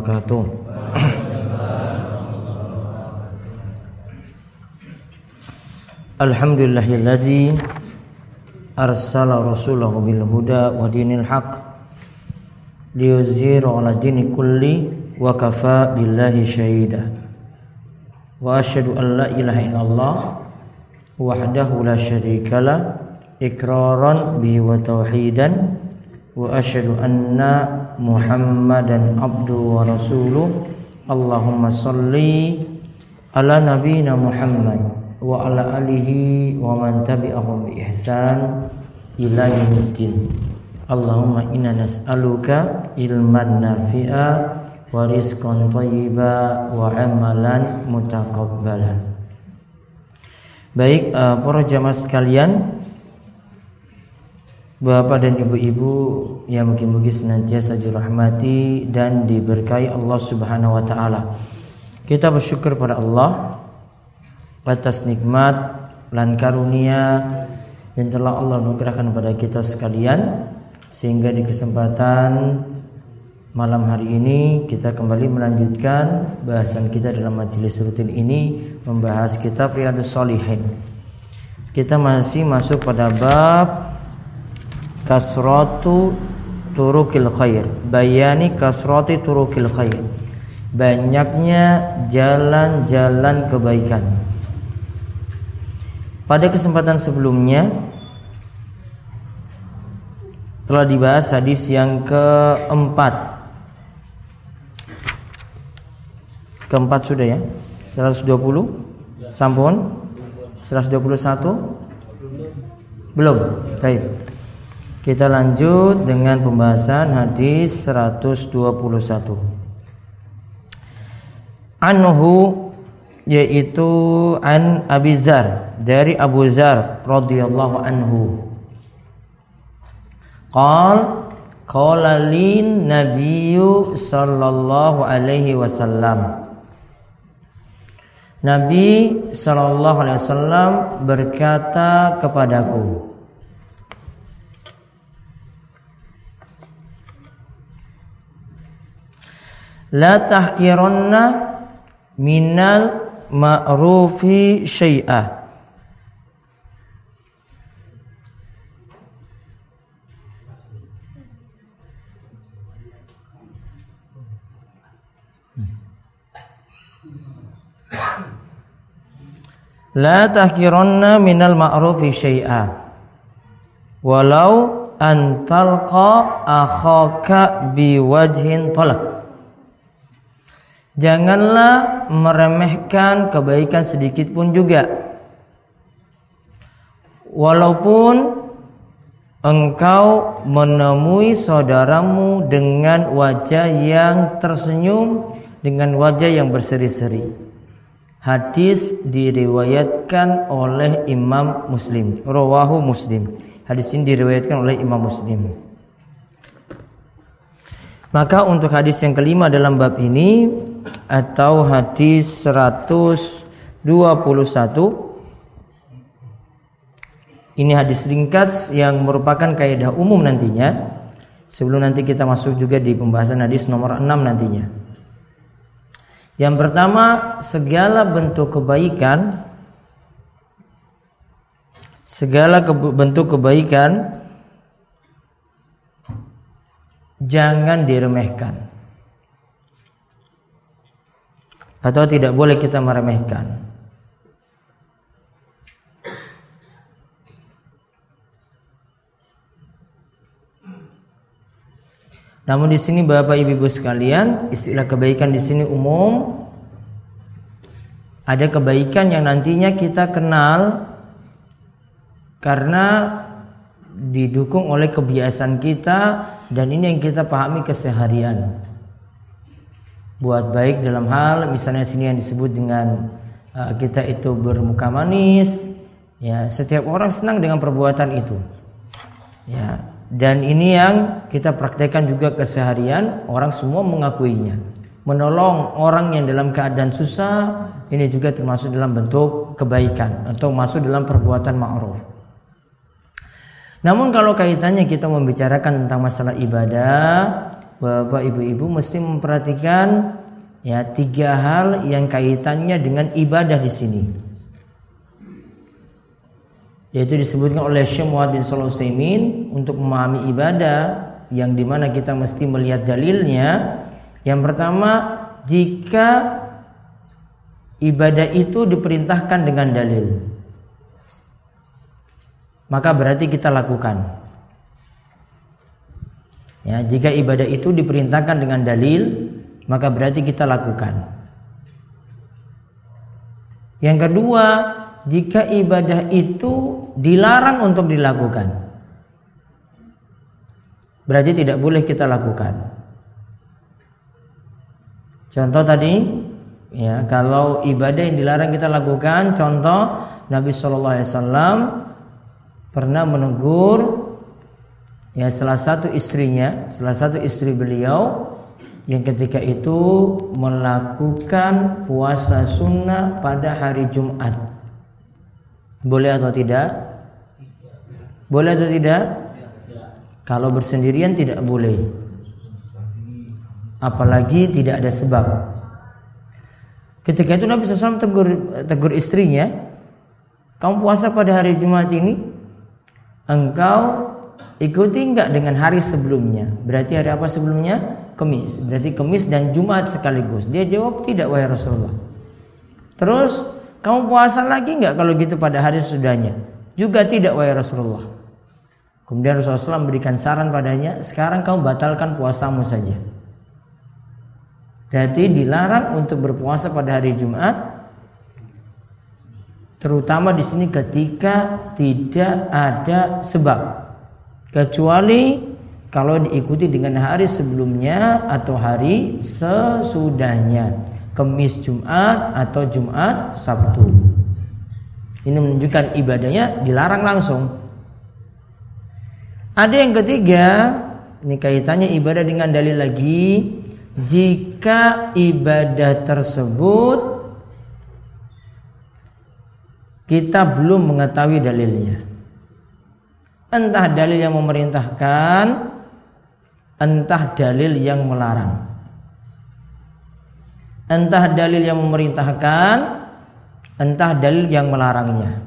wabarakatuh. Alhamdulillahilladzi arsala rasulahu bil huda wa dinil haq liyuzhiru ala dini kulli wa kafa billahi syahida wa asyhadu an la ilaha illallah wahdahu la syarika la ikraran bi wa tauhidan wa asyhadu anna Muhammadan abdu wa rasuluh. Allahumma salli ala nabina Muhammad wa ala alihi wa man tabi'ahum bi ihsan ila yaumiddin. Allahumma inna nas'aluka ilman nafi'a wa rizqan thayyiba wa amalan mutaqabbala Baik uh, para jamaah sekalian Bapak dan ibu-ibu yang mungkin-mungkin senantiasa dirahmati dan diberkahi Allah Subhanahu wa taala. Kita bersyukur pada Allah atas nikmat dan karunia yang telah Allah anugerahkan kepada kita sekalian sehingga di kesempatan malam hari ini kita kembali melanjutkan bahasan kita dalam majelis rutin ini membahas kitab Riyadhus Shalihin. Kita masih masuk pada bab kasratu turukil khair. Bayani kasrati turukil khair. Banyaknya jalan-jalan kebaikan. Pada kesempatan sebelumnya telah dibahas hadis yang keempat. Keempat sudah ya? 120 sampun? 121 belum. Baik kita lanjut dengan pembahasan hadis 121. Anhu yaitu an Abi Zar dari Abu Zar radhiyallahu anhu. Qal qala lin nabiyyu sallallahu alaihi wasallam. Nabi sallallahu alaihi wasallam berkata kepadaku, la tahkiranna minal ma'rufi syai'ah La tahkiranna minal ma'rufi syai'a Walau antalqa akhaka biwajhin talak Janganlah meremehkan kebaikan sedikit pun juga. Walaupun engkau menemui saudaramu dengan wajah yang tersenyum, dengan wajah yang berseri-seri. Hadis diriwayatkan oleh Imam Muslim. Rawahu Muslim. Hadis ini diriwayatkan oleh Imam Muslim. Maka untuk hadis yang kelima dalam bab ini atau hadis 121 ini hadis ringkas yang merupakan kaidah umum nantinya sebelum nanti kita masuk juga di pembahasan hadis nomor 6 nantinya. Yang pertama, segala bentuk kebaikan segala ke bentuk kebaikan jangan diremehkan. Atau tidak boleh kita meremehkan. Namun di sini Bapak Ibu sekalian, istilah kebaikan di sini umum. Ada kebaikan yang nantinya kita kenal karena didukung oleh kebiasaan kita dan ini yang kita pahami keseharian buat baik dalam hal misalnya sini yang disebut dengan uh, kita itu bermuka manis ya setiap orang senang dengan perbuatan itu. Ya dan ini yang kita praktekkan juga keseharian orang semua mengakuinya. Menolong orang yang dalam keadaan susah ini juga termasuk dalam bentuk kebaikan atau masuk dalam perbuatan ma'ruf. Namun kalau kaitannya kita membicarakan tentang masalah ibadah Bapak Ibu-ibu mesti memperhatikan ya tiga hal yang kaitannya dengan ibadah di sini. Yaitu disebutkan oleh Syekh Muhammad bin untuk memahami ibadah yang di mana kita mesti melihat dalilnya. Yang pertama, jika ibadah itu diperintahkan dengan dalil, maka berarti kita lakukan. Ya, jika ibadah itu diperintahkan dengan dalil, maka berarti kita lakukan. Yang kedua, jika ibadah itu dilarang untuk dilakukan, berarti tidak boleh kita lakukan. Contoh tadi, ya kalau ibadah yang dilarang kita lakukan, contoh Nabi Shallallahu Alaihi Wasallam pernah menegur ya salah satu istrinya, salah satu istri beliau yang ketika itu melakukan puasa sunnah pada hari Jumat. Boleh atau tidak? Boleh atau tidak? Kalau bersendirian tidak boleh. Apalagi tidak ada sebab. Ketika itu Nabi SAW tegur, tegur istrinya, kamu puasa pada hari Jumat ini, engkau Ikuti enggak dengan hari sebelumnya? Berarti hari apa sebelumnya? Kemis. Berarti Kemis dan Jumat sekaligus. Dia jawab tidak wahai Rasulullah. Terus kamu puasa lagi enggak kalau gitu pada hari sesudahnya? Juga tidak wahai Rasulullah. Kemudian Rasulullah memberikan saran padanya, sekarang kamu batalkan puasamu saja. Berarti dilarang untuk berpuasa pada hari Jumat terutama di sini ketika tidak ada sebab kecuali kalau diikuti dengan hari sebelumnya atau hari sesudahnya. Kemis Jumat atau Jumat Sabtu. Ini menunjukkan ibadahnya dilarang langsung. Ada yang ketiga ini kaitannya ibadah dengan dalil lagi. Jika ibadah tersebut kita belum mengetahui dalilnya entah dalil yang memerintahkan entah dalil yang melarang. Entah dalil yang memerintahkan entah dalil yang melarangnya.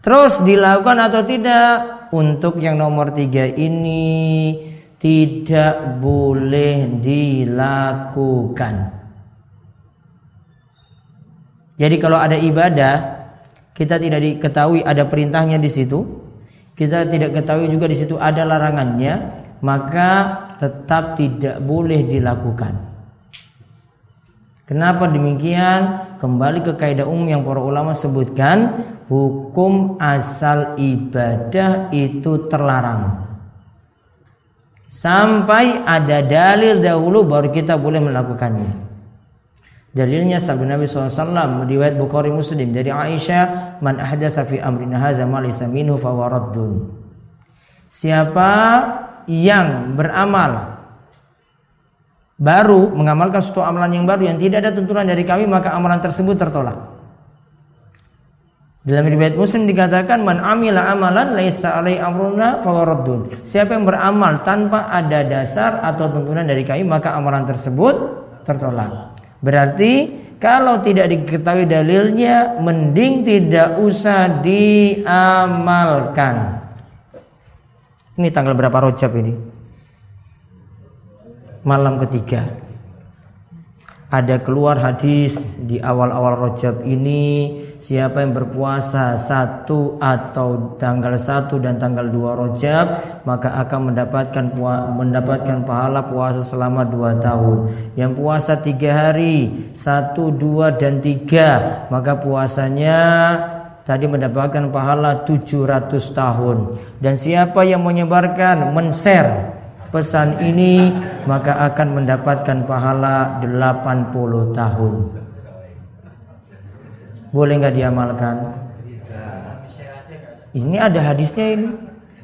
Terus dilakukan atau tidak? Untuk yang nomor tiga ini tidak boleh dilakukan. Jadi kalau ada ibadah kita tidak diketahui ada perintahnya di situ, kita tidak ketahui juga di situ ada larangannya, maka tetap tidak boleh dilakukan. Kenapa demikian? Kembali ke kaidah umum yang para ulama sebutkan, hukum asal ibadah itu terlarang. Sampai ada dalil dahulu baru kita boleh melakukannya. Dalilnya sabda Nabi SAW riwayat Bukhari Muslim dari Aisyah, "Man ahdatsa fi amrina hadza ma laysa minhu fa Siapa yang beramal baru mengamalkan suatu amalan yang baru yang tidak ada tuntunan dari kami maka amalan tersebut tertolak. Dalam riwayat Muslim dikatakan man amila amalan laisa alai amruna fawaradun. Siapa yang beramal tanpa ada dasar atau tuntunan dari kami maka amalan tersebut tertolak. Berarti kalau tidak diketahui dalilnya mending tidak usah diamalkan. Ini tanggal berapa rojab ini? Malam ketiga ada keluar hadis di awal-awal Rajab ini siapa yang berpuasa satu atau tanggal satu dan tanggal dua Rajab maka akan mendapatkan mendapatkan pahala puasa selama dua tahun yang puasa tiga hari satu dua dan tiga maka puasanya tadi mendapatkan pahala 700 tahun dan siapa yang menyebarkan men-share pesan ini maka akan mendapatkan pahala 80 tahun. Boleh nggak diamalkan? Ini ada hadisnya ini.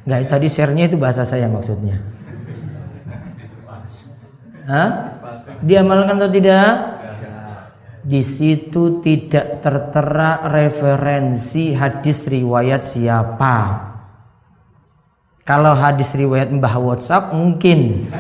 Nggak tadi share-nya itu bahasa saya maksudnya. Hah? Diamalkan atau tidak? Di situ tidak tertera referensi hadis riwayat siapa. Kalau hadis riwayat Mbah WhatsApp mungkin.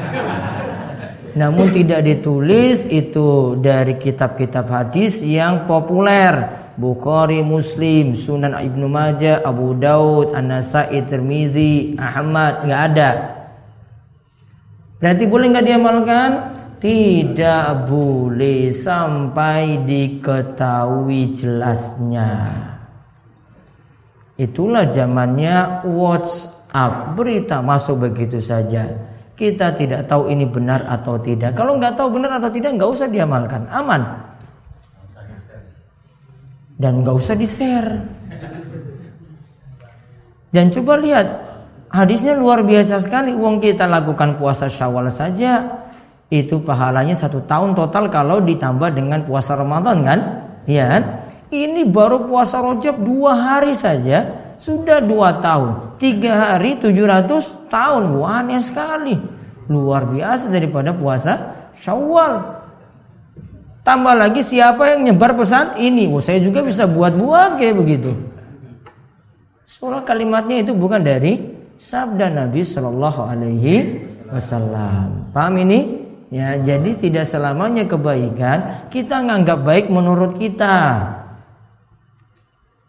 Namun tidak ditulis itu dari kitab-kitab hadis yang populer. Bukhari, Muslim, Sunan Ibnu Majah, Abu Daud, An-Nasai, Tirmizi, Ahmad, nggak ada. Berarti boleh nggak diamalkan? Tidak boleh sampai diketahui jelasnya. Itulah zamannya WhatsApp, berita masuk begitu saja kita tidak tahu ini benar atau tidak. Kalau nggak tahu benar atau tidak, nggak usah diamalkan, aman. Dan nggak usah di share. Dan coba lihat, hadisnya luar biasa sekali. Uang kita lakukan puasa syawal saja, itu pahalanya satu tahun total kalau ditambah dengan puasa Ramadan kan? Ya? Ini baru puasa rojab dua hari saja sudah dua tahun, tiga hari tujuh ratus tahun, aneh sekali, luar biasa daripada puasa Syawal. Tambah lagi siapa yang nyebar pesan ini, oh saya juga bisa buat-buat kayak begitu. Soalnya kalimatnya itu bukan dari sabda Nabi Shallallahu Alaihi Wasallam. Paham ini? Ya, jadi tidak selamanya kebaikan kita nganggap baik menurut kita.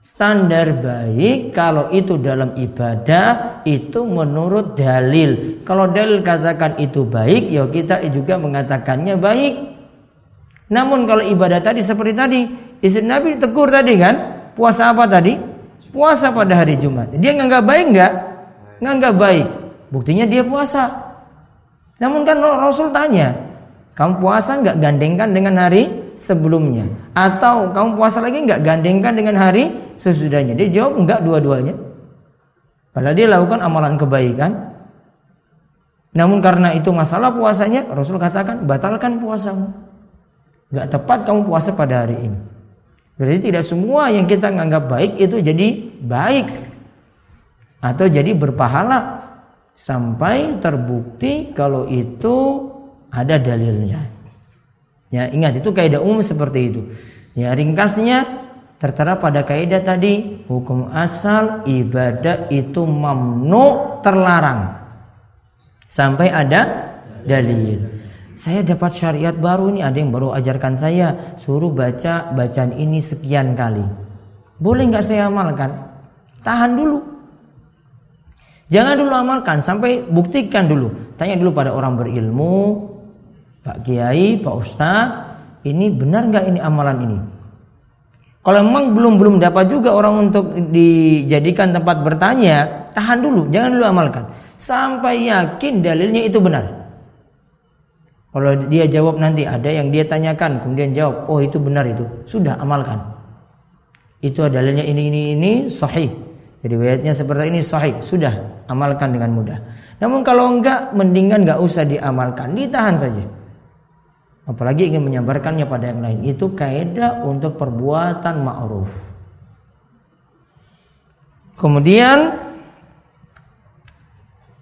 Standar baik kalau itu dalam ibadah itu menurut dalil. Kalau dalil katakan itu baik, ya kita juga mengatakannya baik. Namun kalau ibadah tadi seperti tadi, istri Nabi tegur tadi kan, puasa apa tadi? Puasa pada hari Jumat. Dia nganggap baik nggak? Nganggap baik. Buktinya dia puasa. Namun kan Rasul tanya, kamu puasa nggak gandengkan dengan hari sebelumnya atau kamu puasa lagi nggak gandengkan dengan hari sesudahnya dia jawab enggak dua-duanya padahal dia lakukan amalan kebaikan namun karena itu masalah puasanya Rasul katakan batalkan puasamu nggak tepat kamu puasa pada hari ini berarti tidak semua yang kita nganggap baik itu jadi baik atau jadi berpahala sampai terbukti kalau itu ada dalilnya Ya, ingat itu kaidah umum seperti itu. Ya, ringkasnya tertera pada kaidah tadi, hukum asal ibadah itu mamnu terlarang. Sampai ada dalil. Saya dapat syariat baru ini, ada yang baru ajarkan saya, suruh baca bacaan ini sekian kali. Boleh nggak saya amalkan? Tahan dulu. Jangan dulu amalkan, sampai buktikan dulu. Tanya dulu pada orang berilmu, Pak Kiai, Pak Ustadz, ini benar nggak ini amalan ini? Kalau memang belum belum dapat juga orang untuk dijadikan tempat bertanya, tahan dulu, jangan dulu amalkan sampai yakin dalilnya itu benar. Kalau dia jawab nanti ada yang dia tanyakan, kemudian jawab, oh itu benar itu, sudah amalkan. Itu dalilnya ini ini ini sahih. Jadi riwayatnya seperti ini sahih, sudah amalkan dengan mudah. Namun kalau enggak, mendingan enggak usah diamalkan, ditahan saja apalagi ingin menyabarkannya pada yang lain itu kaidah untuk perbuatan ma'ruf kemudian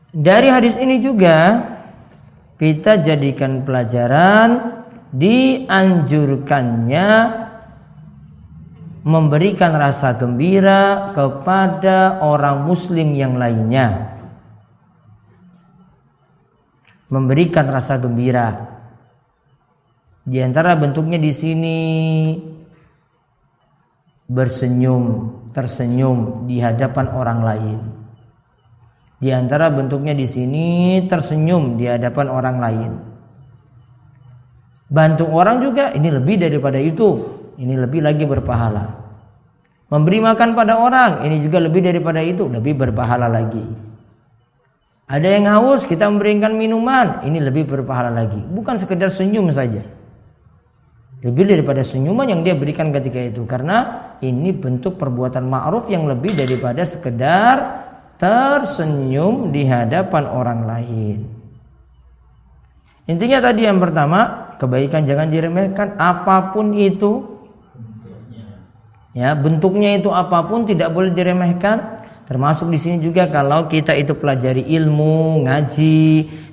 dari hadis ini juga kita jadikan pelajaran dianjurkannya memberikan rasa gembira kepada orang muslim yang lainnya memberikan rasa gembira di antara bentuknya di sini bersenyum, tersenyum di hadapan orang lain. Di antara bentuknya di sini tersenyum di hadapan orang lain. Bantu orang juga ini lebih daripada itu. Ini lebih lagi berpahala. Memberi makan pada orang ini juga lebih daripada itu, lebih berpahala lagi. Ada yang haus, kita memberikan minuman, ini lebih berpahala lagi. Bukan sekedar senyum saja. Lebih daripada senyuman yang dia berikan ketika itu karena ini bentuk perbuatan ma'ruf yang lebih daripada sekedar tersenyum di hadapan orang lain. Intinya tadi yang pertama, kebaikan jangan diremehkan apa pun itu. Ya, bentuknya itu apa pun tidak boleh diremehkan. Termasuk di sini juga kalau kita itu pelajari ilmu, ngaji,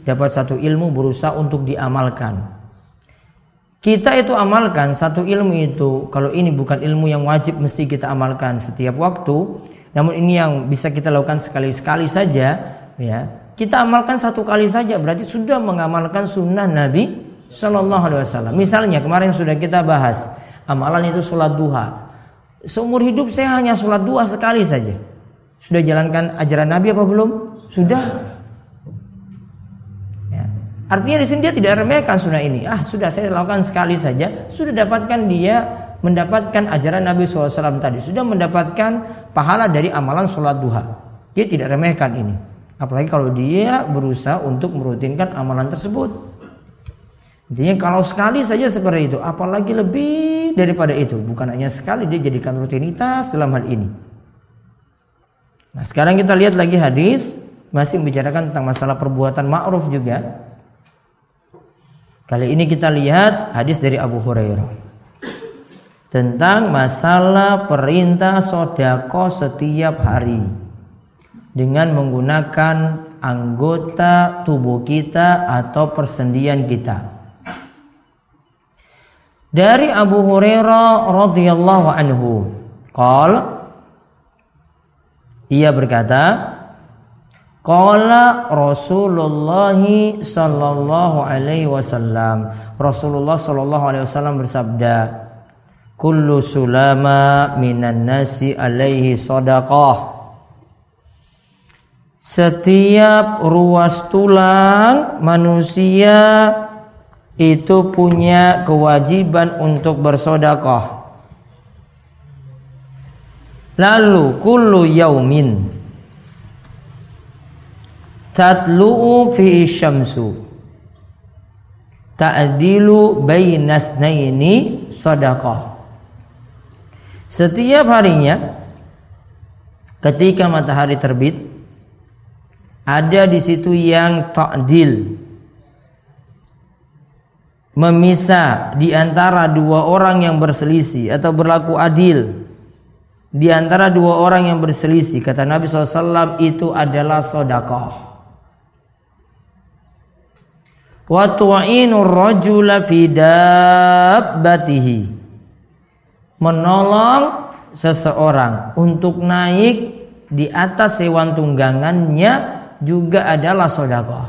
dapat satu ilmu berusaha untuk diamalkan. Kita itu amalkan satu ilmu itu kalau ini bukan ilmu yang wajib mesti kita amalkan setiap waktu namun ini yang bisa kita lakukan sekali-sekali saja ya kita amalkan satu kali saja berarti sudah mengamalkan sunnah Nabi Shallallahu Alaihi Wasallam. Misalnya kemarin sudah kita bahas amalan itu sholat duha. Seumur hidup saya hanya sholat duha sekali saja. Sudah jalankan ajaran Nabi apa belum? Sudah. Ya. Artinya di sini dia tidak remehkan sunnah ini. Ah sudah saya lakukan sekali saja. Sudah dapatkan dia mendapatkan ajaran Nabi SAW tadi. Sudah mendapatkan pahala dari amalan sholat duha. Dia tidak remehkan ini. Apalagi kalau dia berusaha untuk merutinkan amalan tersebut. Intinya kalau sekali saja seperti itu, apalagi lebih daripada itu. Bukan hanya sekali dia jadikan rutinitas dalam hal ini. Nah sekarang kita lihat lagi hadis masih membicarakan tentang masalah perbuatan ma'ruf juga. Kali ini kita lihat hadis dari Abu Hurairah tentang masalah perintah sodako setiap hari dengan menggunakan anggota tubuh kita atau persendian kita. Dari Abu Hurairah radhiyallahu anhu, qol ia berkata, Qala Rasulullah sallallahu alaihi wasallam. Rasulullah sallallahu alaihi wasallam bersabda, "Kullu sulama minan nasi alaihi sadaqah." Setiap ruas tulang manusia itu punya kewajiban untuk bersodakoh. Lalu kullu yaumin tatlu'u fi syamsu ta'dilu bainasnaini sadaqah. Setiap harinya ketika matahari terbit ada di situ yang ta'dil. Memisah di antara dua orang yang berselisih atau berlaku adil. Di antara dua orang yang berselisih kata Nabi SAW itu adalah sodakoh. Wa tu'inu rajula. Menolong seseorang. Untuk naik di atas hewan tunggangannya juga adalah sodakoh.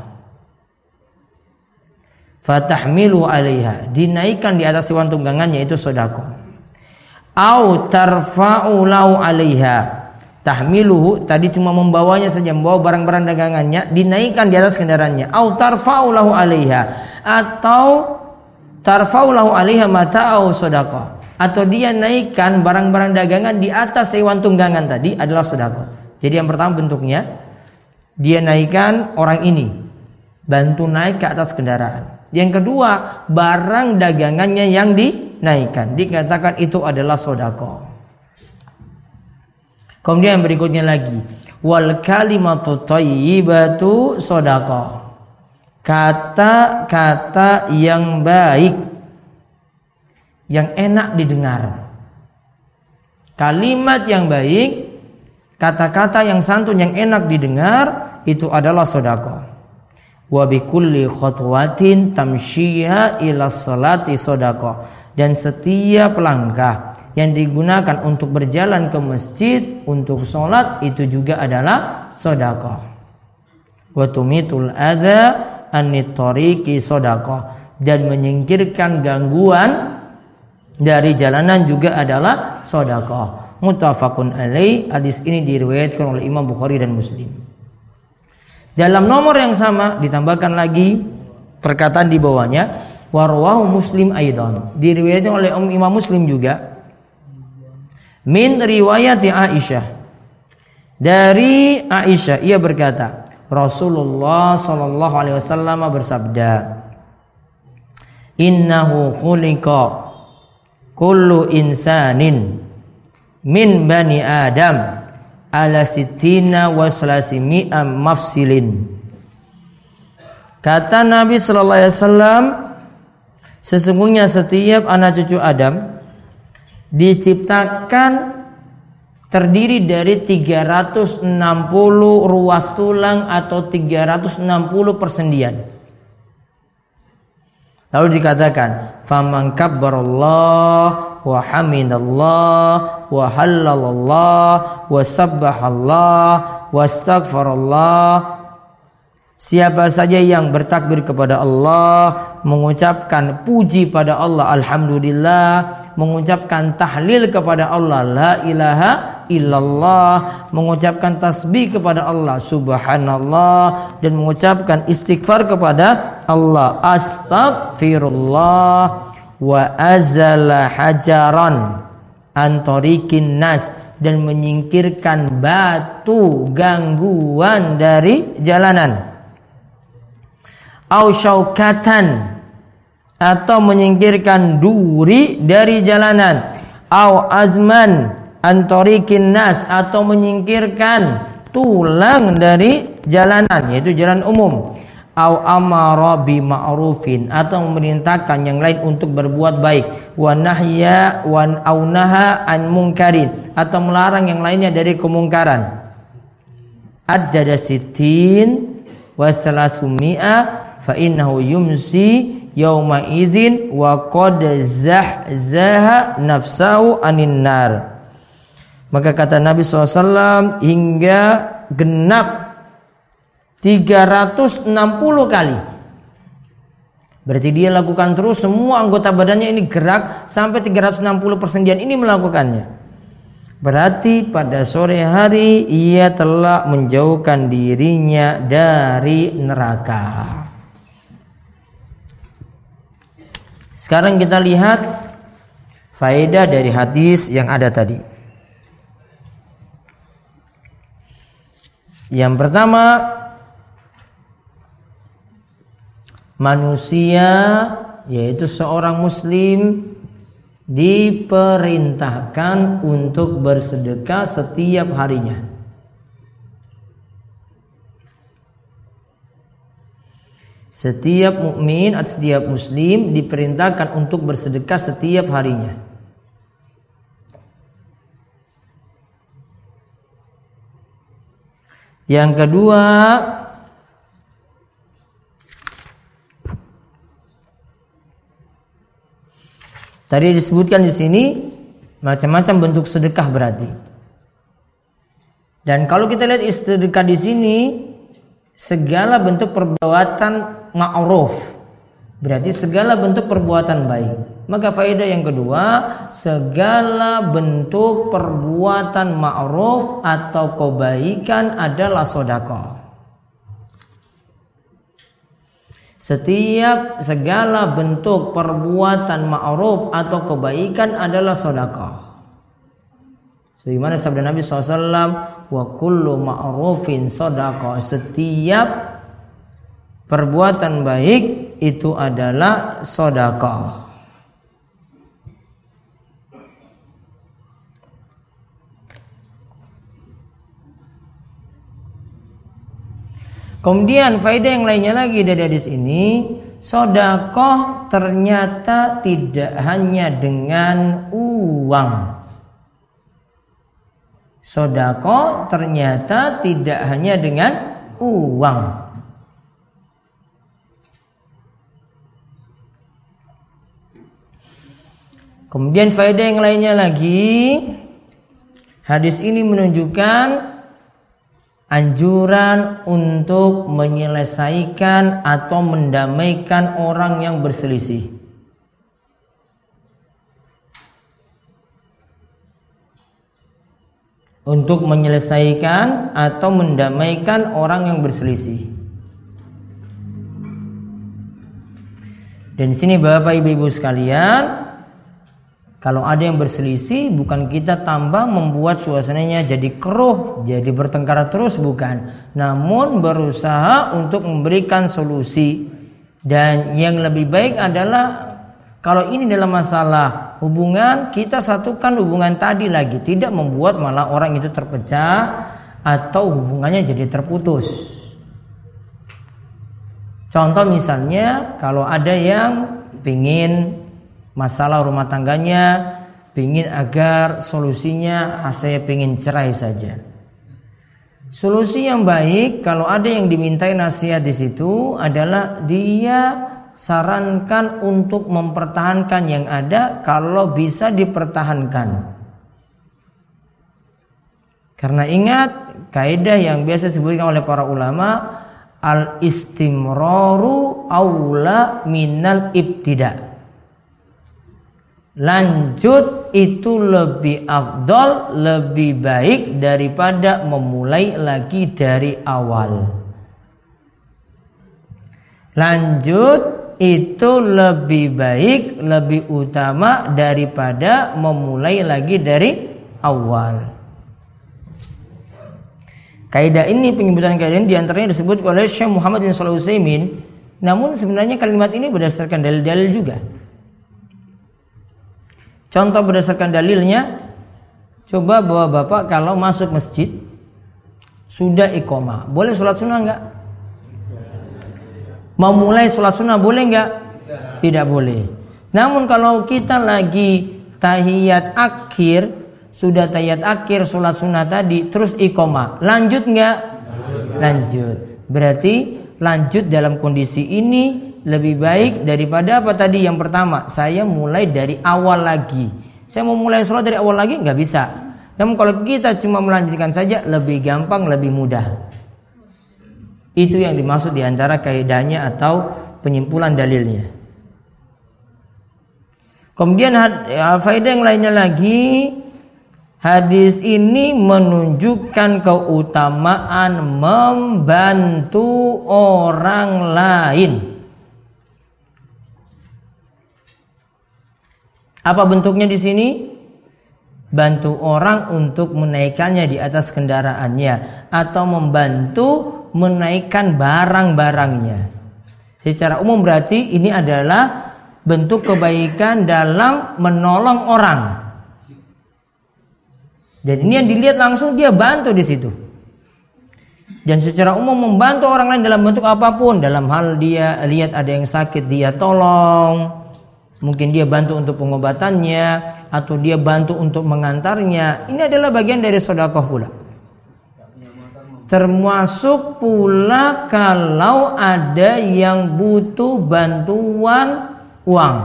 Fatahmilu alaiha. Dinaikkan di atas hewan tunggangannya itu sodakoh. Au tarfa'u lau alaiha. Tahmiluhu tadi cuma membawanya saja membawa barang-barang dagangannya dinaikkan di atas kendaraannya. Au tarfa'u lahu alaiha. Atau tarfa'u lahu alaiha mata'au sodakoh atau dia naikkan barang-barang dagangan di atas hewan tunggangan tadi adalah sodakoh jadi yang pertama bentuknya dia naikkan orang ini. Bantu naik ke atas kendaraan. Yang kedua barang dagangannya yang dinaikkan. Dikatakan itu adalah sodako kemudian yang berikutnya lagi. Wal kalimatu sodako kata-kata yang baik yang enak didengar kalimat yang baik kata-kata yang santun yang enak didengar itu adalah sodako. Khutwatin ila salati sodako. Dan setiap langkah yang digunakan untuk berjalan ke masjid untuk sholat itu juga adalah sodako. Anitoriki sodako. Dan menyingkirkan gangguan dari jalanan juga adalah sodako muttafaqun alaih. Hadis ini diriwayatkan oleh Imam Bukhari dan Muslim. Dalam nomor yang sama ditambahkan lagi perkataan di bawahnya warwahu Muslim aidan. Diriwayatkan oleh Imam Muslim juga. Min riwayat Aisyah. Dari Aisyah ia berkata, Rasulullah sallallahu alaihi wasallam bersabda, "Innahu khuliqa kullu insanin min bani Adam ala sitina wa mi'am mafsilin. Kata Nabi sallallahu alaihi wasallam sesungguhnya setiap anak cucu Adam diciptakan terdiri dari 360 ruas tulang atau 360 persendian. Lalu dikatakan, "Faman kabbarallah wa hamidallah wa hallalallah wa sabbahallah wa astaghfarallah. Siapa saja yang bertakbir kepada Allah, mengucapkan puji pada Allah, alhamdulillah, mengucapkan tahlil kepada Allah, la ilaha illallah, mengucapkan tasbih kepada Allah, subhanallah, dan mengucapkan istighfar kepada Allah, astagfirullah wa azala hajaran antorikin nas dan menyingkirkan batu gangguan dari jalanan. Au syaukatan atau menyingkirkan duri dari jalanan. Au azman antorikin nas atau menyingkirkan tulang dari jalanan yaitu jalan umum. Au amara bi ma'rufin atau memerintahkan yang lain untuk berbuat baik. Wa nahya wa au naha an munkarin atau melarang yang lainnya dari kemungkaran. Ada sitin wa salasumia fa innahu yumsi yauma idzin wa qad zahzaha nafsahu anin nar maka kata Nabi SAW hingga genap 360 kali Berarti dia lakukan terus semua anggota badannya ini gerak sampai 360 persendian ini melakukannya. Berarti pada sore hari ia telah menjauhkan dirinya dari neraka. Sekarang kita lihat faedah dari hadis yang ada tadi. Yang pertama, manusia yaitu seorang muslim diperintahkan untuk bersedekah setiap harinya. Setiap mukmin atau setiap muslim diperintahkan untuk bersedekah setiap harinya. Yang kedua, tadi disebutkan di sini macam-macam bentuk sedekah berarti. Dan kalau kita lihat sedekah di sini segala bentuk perbuatan ma'ruf berarti segala bentuk perbuatan baik maka faedah yang kedua segala bentuk perbuatan ma'ruf atau kebaikan adalah sodako setiap segala bentuk perbuatan ma'ruf atau kebaikan adalah sodako Sebagaimana sabda Nabi SAW, wa kullu ma'rufin sodako. Setiap perbuatan baik itu adalah sodako. Kemudian faedah yang lainnya lagi dari hadis ini, sodakoh ternyata tidak hanya dengan uang. Sodako ternyata tidak hanya dengan uang. Kemudian faedah yang lainnya lagi, hadis ini menunjukkan anjuran untuk menyelesaikan atau mendamaikan orang yang berselisih. untuk menyelesaikan atau mendamaikan orang yang berselisih. Dan sini Bapak Ibu sekalian, kalau ada yang berselisih bukan kita tambah membuat suasananya jadi keruh, jadi bertengkar terus bukan, namun berusaha untuk memberikan solusi. Dan yang lebih baik adalah kalau ini dalam masalah hubungan, kita satukan hubungan tadi lagi, tidak membuat malah orang itu terpecah atau hubungannya jadi terputus. Contoh misalnya kalau ada yang ingin masalah rumah tangganya, ingin agar solusinya ah, saya ingin cerai saja. Solusi yang baik kalau ada yang dimintai nasihat di situ adalah dia sarankan untuk mempertahankan yang ada kalau bisa dipertahankan. Karena ingat kaidah yang biasa disebutkan oleh para ulama al istimroru aula minal ibtida lanjut itu lebih afdol, lebih baik daripada memulai lagi dari awal. Lanjut itu lebih baik, lebih utama daripada memulai lagi dari awal. Kaidah ini penyebutan kaidah ini di antaranya disebut oleh Syekh Muhammad bin Shalih Namun sebenarnya kalimat ini berdasarkan dalil-dalil juga. Contoh berdasarkan dalilnya, coba bawa bapak kalau masuk masjid sudah ikoma, boleh sholat sunnah enggak? Memulai sholat sunnah boleh enggak? Tidak boleh. Namun kalau kita lagi tahiyat akhir, sudah tahiyat akhir sholat sunnah tadi, terus ikoma, lanjut enggak? Lanjut. Berarti lanjut dalam kondisi ini lebih baik daripada apa tadi? Yang pertama saya mulai dari awal lagi. Saya mau mulai sholat dari awal lagi? Nggak bisa. Namun kalau kita cuma melanjutkan saja lebih gampang lebih mudah. Itu yang dimaksud di antara kaidahnya atau penyimpulan dalilnya. Kemudian ya, faedah yang lainnya lagi Hadis ini menunjukkan keutamaan membantu orang lain. Apa bentuknya di sini? Bantu orang untuk menaikkannya di atas kendaraannya atau membantu menaikkan barang-barangnya. Secara umum berarti ini adalah bentuk kebaikan dalam menolong orang. Dan ini yang dilihat langsung dia bantu di situ. Dan secara umum membantu orang lain dalam bentuk apa pun, dalam hal dia lihat ada yang sakit dia tolong, Mungkin dia bantu untuk pengobatannya atau dia bantu untuk mengantarnya. Ini adalah bagian dari sodakoh pula. Termasuk pula kalau ada yang butuh bantuan uang.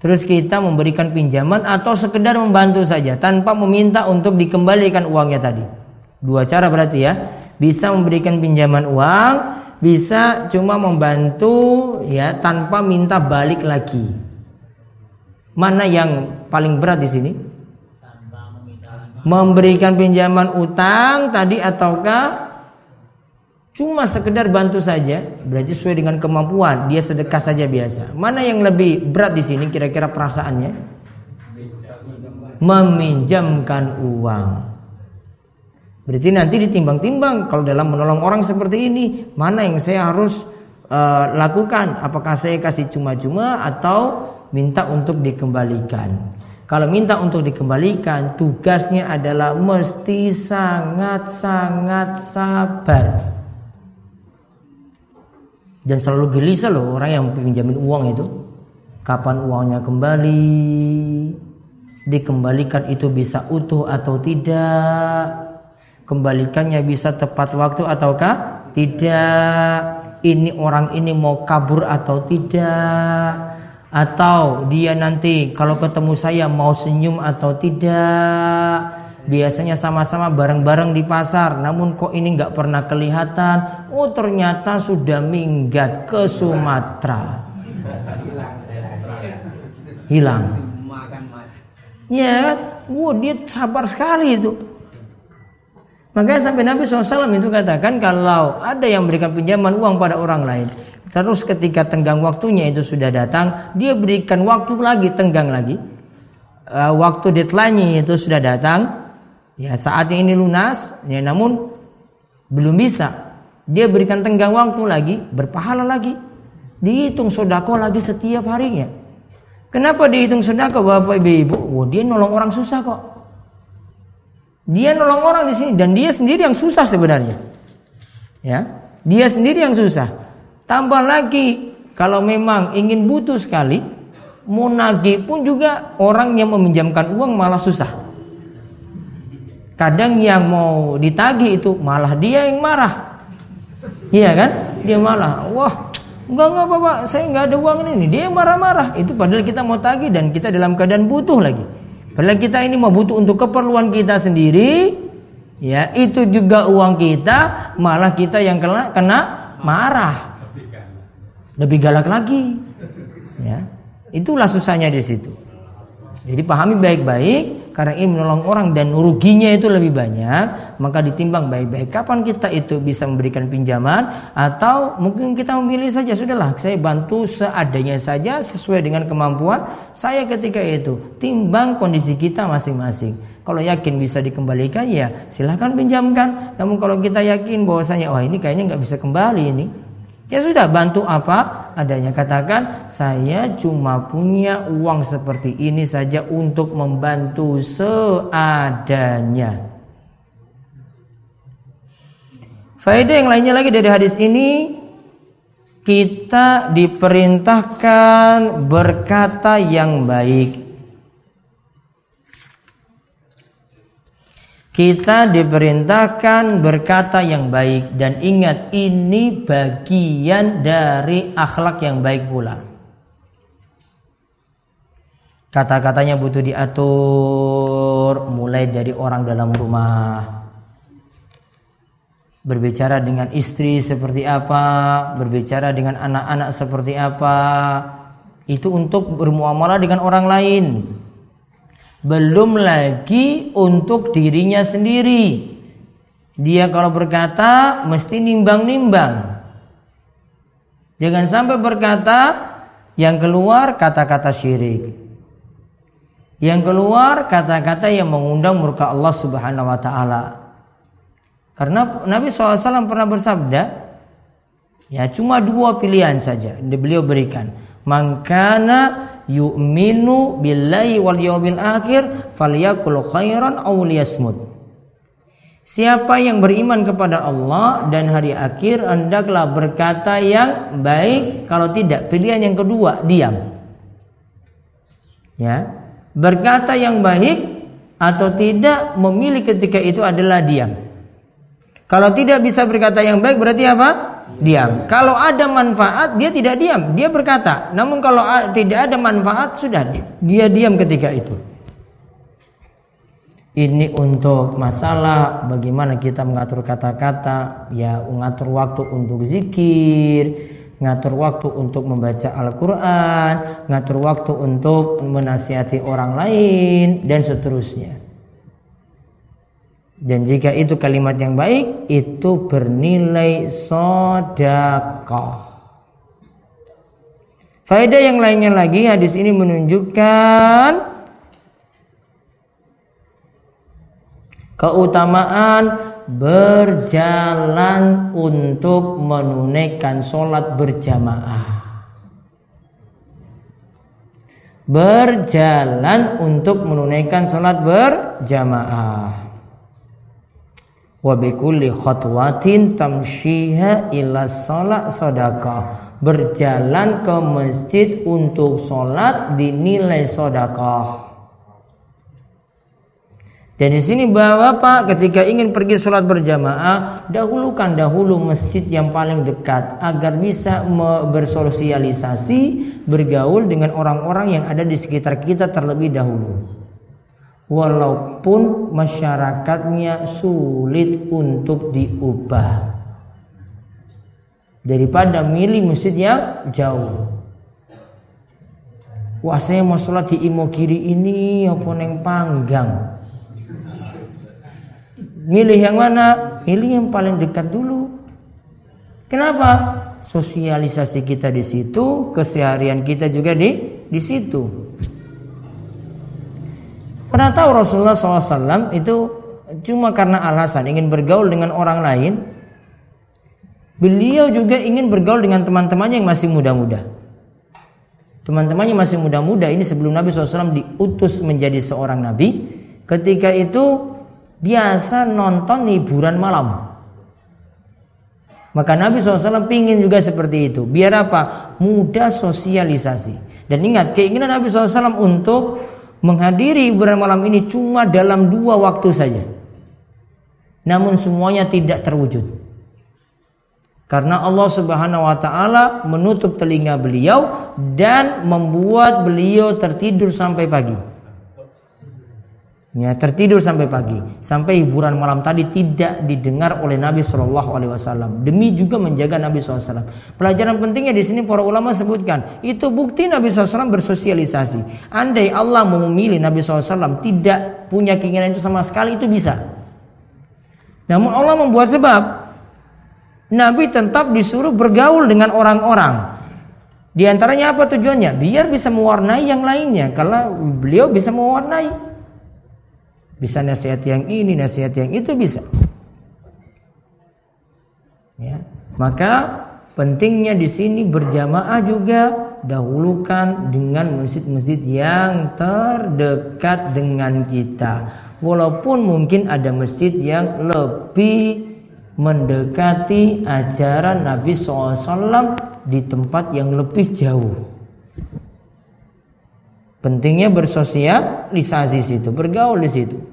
Terus kita memberikan pinjaman atau sekedar membantu saja tanpa meminta untuk dikembalikan uangnya tadi. Dua cara berarti ya. Bisa memberikan pinjaman uang, bisa cuma membantu ya tanpa minta balik lagi. Mana yang paling berat di sini? Memberikan pinjaman utang tadi ataukah cuma sekedar bantu saja? Berarti sesuai dengan kemampuan, dia sedekah saja biasa. Mana yang lebih berat di sini kira-kira perasaannya? Meminjamkan uang. Berarti nanti ditimbang-timbang kalau dalam menolong orang seperti ini, mana yang saya harus uh, lakukan? Apakah saya kasih cuma-cuma atau minta untuk dikembalikan. Kalau minta untuk dikembalikan, tugasnya adalah mesti sangat-sangat sabar. Dan selalu gelisah loh orang yang pinjamin uang itu. Kapan uangnya kembali? Dikembalikan itu bisa utuh atau tidak? Kembalikannya bisa tepat waktu ataukah tidak? Ini orang ini mau kabur atau tidak? Atau dia nanti kalau ketemu saya mau senyum atau tidak. Biasanya sama-sama bareng-bareng di pasar. Namun kok ini nggak pernah kelihatan? Oh ternyata sudah minggat ke Sumatera. Hilang. Ya wow dia sabar sekali itu. Makanya sampai Nabi SAW itu katakan kalau ada yang memberikan pinjaman uang pada orang lain Terus ketika tenggang waktunya itu sudah datang, dia berikan waktu lagi, tenggang lagi. Uh, waktu deadline-nya itu sudah datang, ya saatnya ini lunas, ya namun belum bisa. Dia berikan tenggang waktu lagi, berpahala lagi. Dihitung sodako lagi setiap harinya. Kenapa dihitung sodako bapak ibu ibu? Oh, dia nolong orang susah kok. Dia nolong orang di sini dan dia sendiri yang susah sebenarnya. Ya, dia sendiri yang susah. Tambah lagi kalau memang ingin butuh sekali, mau nagih pun juga orang yang meminjamkan uang malah susah. Kadang yang mau ditagih itu malah dia yang marah. Iya kan? Dia malah, wah Enggak enggak bapak, saya enggak ada uang ini. Dia marah-marah. Itu padahal kita mau tagih dan kita dalam keadaan butuh lagi. Padahal kita ini mau butuh untuk keperluan kita sendiri. Ya, itu juga uang kita, malah kita yang kena kena marah. Lebih galak lagi. Ya. Itulah susahnya di situ. Jadi pahami baik-baik karena ini menolong orang dan ruginya itu lebih banyak, maka ditimbang baik-baik kapan kita itu bisa memberikan pinjaman atau mungkin kita memilih saja sudahlah saya bantu seadanya saja sesuai dengan kemampuan saya ketika itu. Timbang kondisi kita masing-masing. Kalau yakin bisa dikembalikan ya silahkan pinjamkan. Namun kalau kita yakin bahwasanya wah oh, ini kayaknya nggak bisa kembali ini Ya sudah bantu apa adanya katakan saya cuma punya uang seperti ini saja untuk membantu seadanya. Faedah yang lainnya lagi dari hadis ini kita diperintahkan berkata yang baik Kita diperintahkan berkata yang baik dan ingat ini bagian dari akhlak yang baik pula. Kata-katanya butuh diatur mulai dari orang dalam rumah. Berbicara dengan istri seperti apa, berbicara dengan anak-anak seperti apa. Itu untuk bermuamalah dengan orang lain belum lagi untuk dirinya sendiri. Dia kalau berkata mesti nimbang-nimbang. Jangan sampai berkata yang keluar kata-kata syirik. Yang keluar kata-kata yang mengundang murka Allah Subhanahu wa taala. Karena Nabi SAW pernah bersabda, ya cuma dua pilihan saja beliau berikan. Mangkana yu'minu billahi wal yawmil akhir falyakul khairan aw liyasmut. Siapa yang beriman kepada Allah dan hari akhir hendaklah berkata yang baik, kalau tidak pilihan yang kedua diam. Ya. Berkata yang baik atau tidak memilih ketika itu adalah diam. Kalau tidak bisa berkata yang baik berarti apa? Diam. Kalau ada manfaat dia tidak diam, dia berkata. Namun kalau tidak ada manfaat sudah dia diam ketika itu. Ini untuk masalah bagaimana kita mengatur kata-kata, ya mengatur waktu untuk zikir, ngatur waktu untuk membaca Al-Quran, ngatur waktu untuk menasihati orang lain, dan seterusnya. Dan jika itu kalimat yang baik, itu bernilai sodakoh. Faedah yang lainnya lagi, hadis ini menunjukkan keutamaan berjalan untuk menunaikan sholat berjamaah. Berjalan untuk menunaikan sholat berjamaah wa bikulli khatwatin tamshiha ila salat sadaqah. Berjalan ke masjid untuk sholat dinilai sedekah dan di sini bapak ketika ingin pergi sholat berjamaah dahulukan dahulu masjid yang paling dekat agar bisa bersosialisasi bergaul dengan orang-orang yang ada di sekitar kita terlebih dahulu walaupun masyarakatnya sulit untuk diubah. Daripada milih masjid yang jauh. Wah saya mau sholat di imo kiri ini apa neng panggang? Milih yang mana? Milih yang paling dekat dulu. Kenapa? Sosialisasi kita di situ keseharian kita juga di di situ Pernah tahu Rasulullah SAW itu cuma karena alasan ingin bergaul dengan orang lain. Beliau juga ingin bergaul dengan teman-temannya yang masih muda-muda. Teman-temannya masih muda-muda ini sebelum Nabi SAW diutus menjadi seorang Nabi. Ketika itu biasa nonton hiburan malam. Maka Nabi SAW ingin juga seperti itu. Biar apa? Mudah sosialisasi. Dan ingat keinginan Nabi SAW untuk menghadiri hiburan malam ini cuma dalam dua waktu saja. Namun semuanya tidak terwujud. Karena Allah Subhanahu wa taala menutup telinga beliau dan membuat beliau tertidur sampai pagi. Ya, tertidur sampai pagi, sampai hiburan malam tadi tidak didengar oleh Nabi Shallallahu Alaihi Wasallam. Demi juga menjaga Nabi SAW. Pelajaran pentingnya di sini para ulama sebutkan itu bukti Nabi SAW bersosialisasi. Andai Allah memilih Nabi SAW tidak punya keinginan itu sama sekali itu bisa. Namun Allah membuat sebab. Nabi tetap disuruh bergaul dengan orang-orang. Di antaranya apa tujuannya? Biar bisa mewarnai yang lainnya. Kalau beliau bisa mewarnai bisa nasihat yang ini, nasihat yang itu bisa. Ya. Maka pentingnya di sini berjamaah juga dahulukan dengan masjid-masjid yang terdekat dengan kita. Walaupun mungkin ada masjid yang lebih mendekati ajaran Nabi SAW di tempat yang lebih jauh. Pentingnya bersosialisasi situ, bergaul di situ.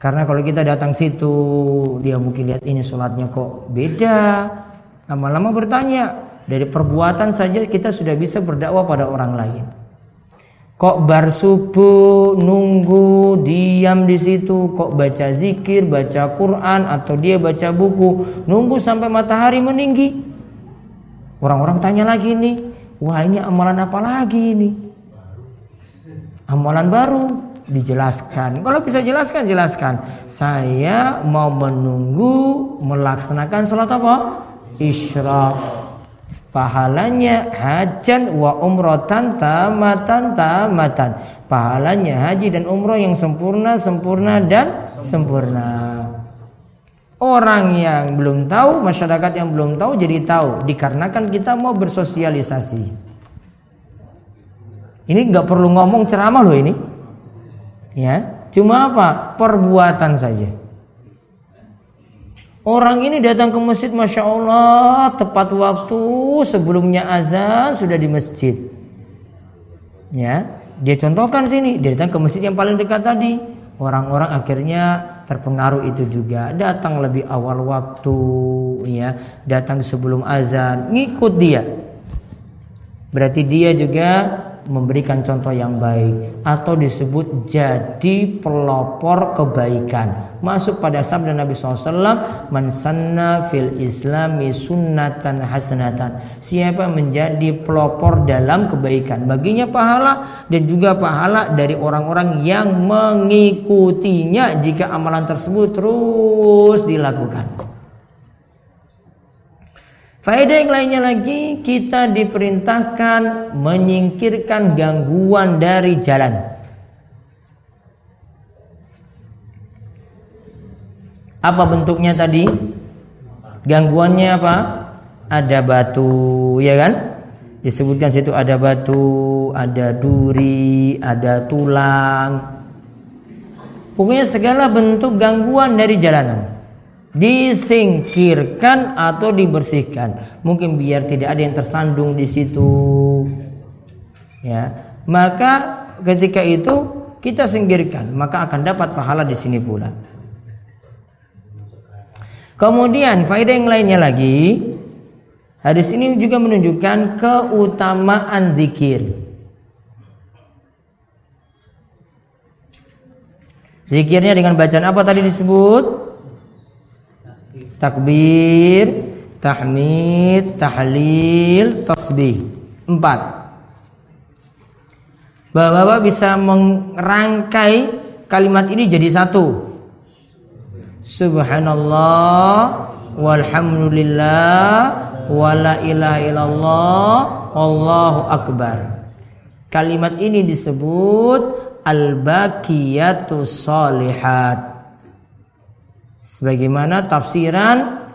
Karena kalau kita datang situ, dia mungkin lihat ini sholatnya kok beda. Lama-lama bertanya, dari perbuatan saja kita sudah bisa berdakwah pada orang lain. Kok bar subuh nunggu diam di situ, kok baca zikir, baca Quran atau dia baca buku, nunggu sampai matahari meninggi. Orang-orang tanya lagi nih, wah ini amalan apa lagi ini? Amalan baru dijelaskan. Kalau bisa jelaskan, jelaskan. Saya mau menunggu melaksanakan sholat apa? Isyraq. Pahalanya hajan wa umrotan tamatan tamatan. Pahalanya haji dan umroh yang sempurna, sempurna dan sempurna. Orang yang belum tahu, masyarakat yang belum tahu jadi tahu. Dikarenakan kita mau bersosialisasi. Ini nggak perlu ngomong ceramah loh ini. Ya, cuma apa? Perbuatan saja. Orang ini datang ke masjid, masya Allah, tepat waktu sebelumnya azan sudah di masjid. Ya, dia contohkan sini, dia datang ke masjid yang paling dekat tadi. Orang-orang akhirnya terpengaruh itu juga, datang lebih awal waktu, ya, datang sebelum azan, ngikut dia. Berarti dia juga memberikan contoh yang baik atau disebut jadi pelopor kebaikan. Masuk pada sabda Nabi SAW mansanna fil islami sunnatan hasanatan. Siapa menjadi pelopor dalam kebaikan? Baginya pahala dan juga pahala dari orang-orang yang mengikutinya jika amalan tersebut terus dilakukan Faedah yang lainnya lagi kita diperintahkan menyingkirkan gangguan dari jalan. Apa bentuknya tadi? Gangguannya apa? Ada batu, ya kan? Disebutkan situ ada batu, ada duri, ada tulang. Pokoknya segala bentuk gangguan dari jalanan disingkirkan atau dibersihkan. Mungkin biar tidak ada yang tersandung di situ. Ya. Maka ketika itu kita singkirkan, maka akan dapat pahala di sini pula. Kemudian faedah yang lainnya lagi, hadis ini juga menunjukkan keutamaan zikir. Zikirnya dengan bacaan apa tadi disebut? Takbir, tahmid, tahlil, tasbih. Empat. Bapak-bapak bisa merangkai kalimat ini jadi satu. Subhanallah walhamdulillah wala ilaha illallah Allahu akbar. Kalimat ini disebut al-baqiyatu salihat Sebagaimana tafsiran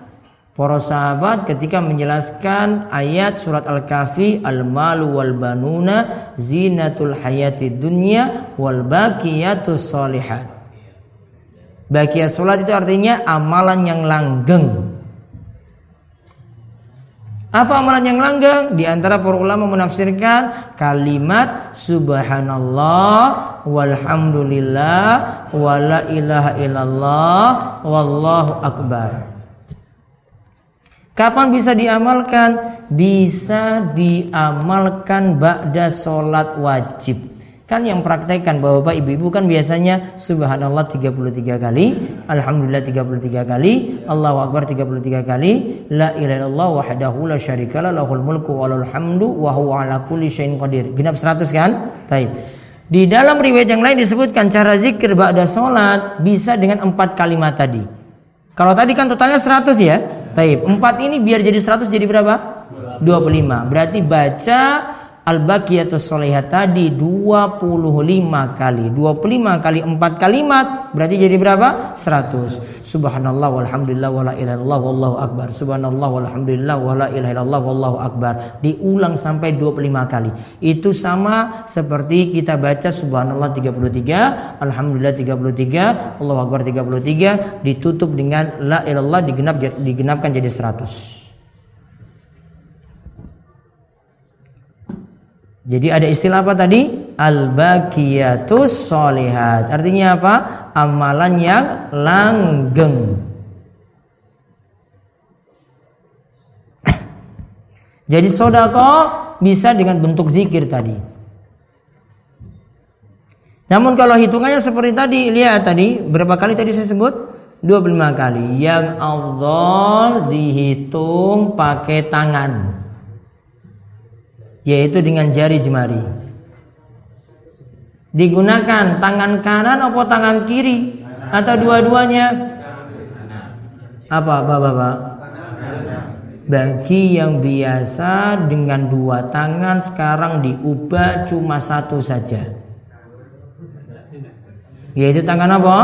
para sahabat ketika menjelaskan ayat surat Al-Kahfi al-malu wal banuna zinatul hayati dunya wal baqiyatus solihat. Baqiyat salat itu artinya amalan yang langgeng apa amalan yang langgeng? Di antara para ulama menafsirkan kalimat subhanallah walhamdulillah wala ilaha illallah wallahu akbar. Kapan bisa diamalkan? Bisa diamalkan ba'da sholat wajib. Kan yang praktekkan Bapak Ibu-ibu kan biasanya subhanallah 33 kali, alhamdulillah 33 kali, Allahu akbar 33 kali, la ilaha illallah wahdahu la syarikalah lahul mulku wa lahul hamdu wa huwa ala kulli syai'in qadir. Genap 100 kan? Taib. Di dalam riwayat yang lain disebutkan cara zikir ba'da salat bisa dengan empat kalimat tadi. Kalau tadi kan totalnya 100 ya. Taib. Empat ini biar jadi 100 jadi berapa? 25. Berarti baca Al-Baqiyatus Sholihah tadi 25 kali. 25 kali 4 kalimat berarti jadi berapa? 100. Subhanallah walhamdulillah wala ilaha illallah wallahu akbar. Subhanallah walhamdulillah wala ilaha illallah wallahu akbar. Diulang sampai 25 kali. Itu sama seperti kita baca subhanallah 33, alhamdulillah 33, Allahu akbar 33 ditutup dengan la ilallah digenap digenapkan jadi 100. Jadi ada istilah apa tadi? Al-baqiyatus solihat. Artinya apa? Amalan yang langgeng. Jadi sodako bisa dengan bentuk zikir tadi. Namun kalau hitungannya seperti tadi, lihat tadi berapa kali tadi saya sebut? 25 kali. Yang Allah dihitung pakai tangan yaitu dengan jari jemari. Digunakan tangan kanan atau tangan kiri atau dua-duanya? Apa, Bapak-bapak? Bagi yang biasa dengan dua tangan sekarang diubah cuma satu saja. Yaitu tangan apa?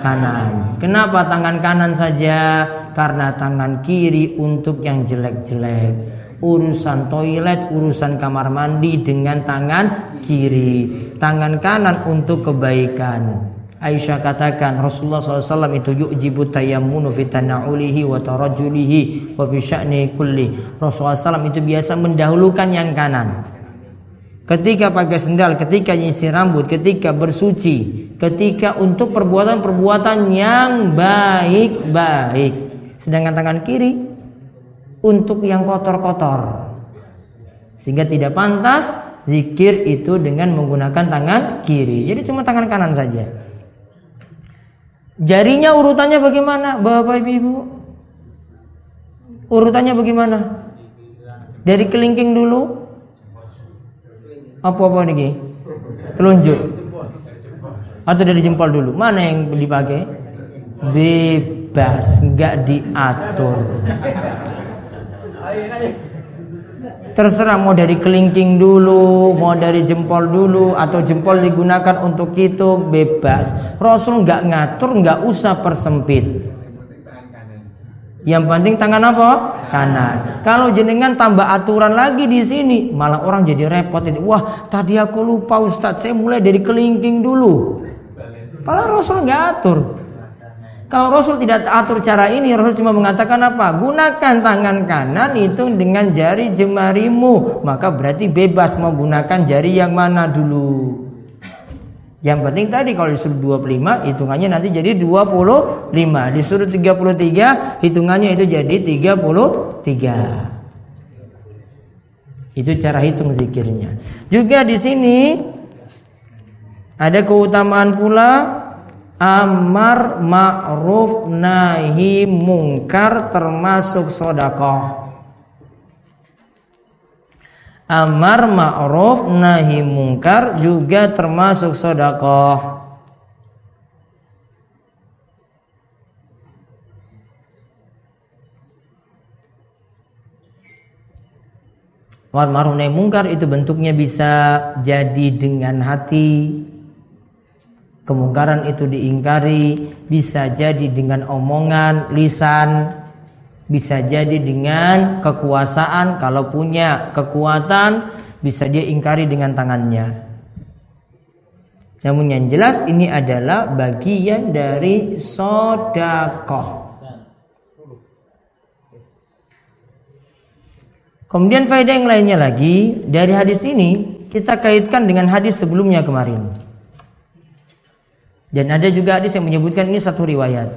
Kanan. Kenapa tangan kanan saja? Karena tangan kiri untuk yang jelek-jelek urusan toilet, urusan kamar mandi dengan tangan kiri, tangan kanan untuk kebaikan. Aisyah katakan Rasulullah SAW itu yu'jibu tayammunu fi tana'ulihi wa tarajulihi wa fi sya'ni kulli. Rasulullah SAW itu biasa mendahulukan yang kanan. Ketika pakai sendal, ketika nyisir rambut, ketika bersuci, ketika untuk perbuatan-perbuatan yang baik-baik. Sedangkan tangan kiri untuk yang kotor-kotor. Sehingga tidak pantas zikir itu dengan menggunakan tangan kiri. Jadi cuma tangan kanan saja. Jarinya urutannya bagaimana, Bapak Ibu? Urutannya bagaimana? Dari kelingking dulu. Apa-apa nih? Telunjuk. Atau dari jempol dulu. Mana yang dipakai? Bebas, nggak diatur. Terserah mau dari kelingking dulu, mau dari jempol dulu, atau jempol digunakan untuk itu bebas. Rasul nggak ngatur, nggak usah persempit. Yang penting tangan apa? Kanan. Kalau jenengan tambah aturan lagi di sini, malah orang jadi repot ini. Wah, tadi aku lupa Ustadz, saya mulai dari kelingking dulu. Padahal Rasul nggak atur. Kalau Rasul tidak atur cara ini, Rasul cuma mengatakan apa? Gunakan tangan kanan itu dengan jari jemarimu. Maka berarti bebas mau gunakan jari yang mana dulu. Yang penting tadi kalau disuruh 25 hitungannya nanti jadi 25. Disuruh 33 hitungannya itu jadi 33. Itu cara hitung zikirnya. Juga di sini ada keutamaan pula amar ma'ruf nahi mungkar termasuk sodakoh amar ma'ruf nahi mungkar juga termasuk sodakoh Amar ma'ruf nahi mungkar itu bentuknya bisa jadi dengan hati Kemungkaran itu diingkari bisa jadi dengan omongan, lisan, bisa jadi dengan kekuasaan kalau punya kekuatan bisa dia ingkari dengan tangannya. Namun yang jelas ini adalah bagian dari sodakoh. Kemudian faedah yang lainnya lagi dari hadis ini kita kaitkan dengan hadis sebelumnya kemarin. Dan ada juga hadis yang menyebutkan ini satu riwayat.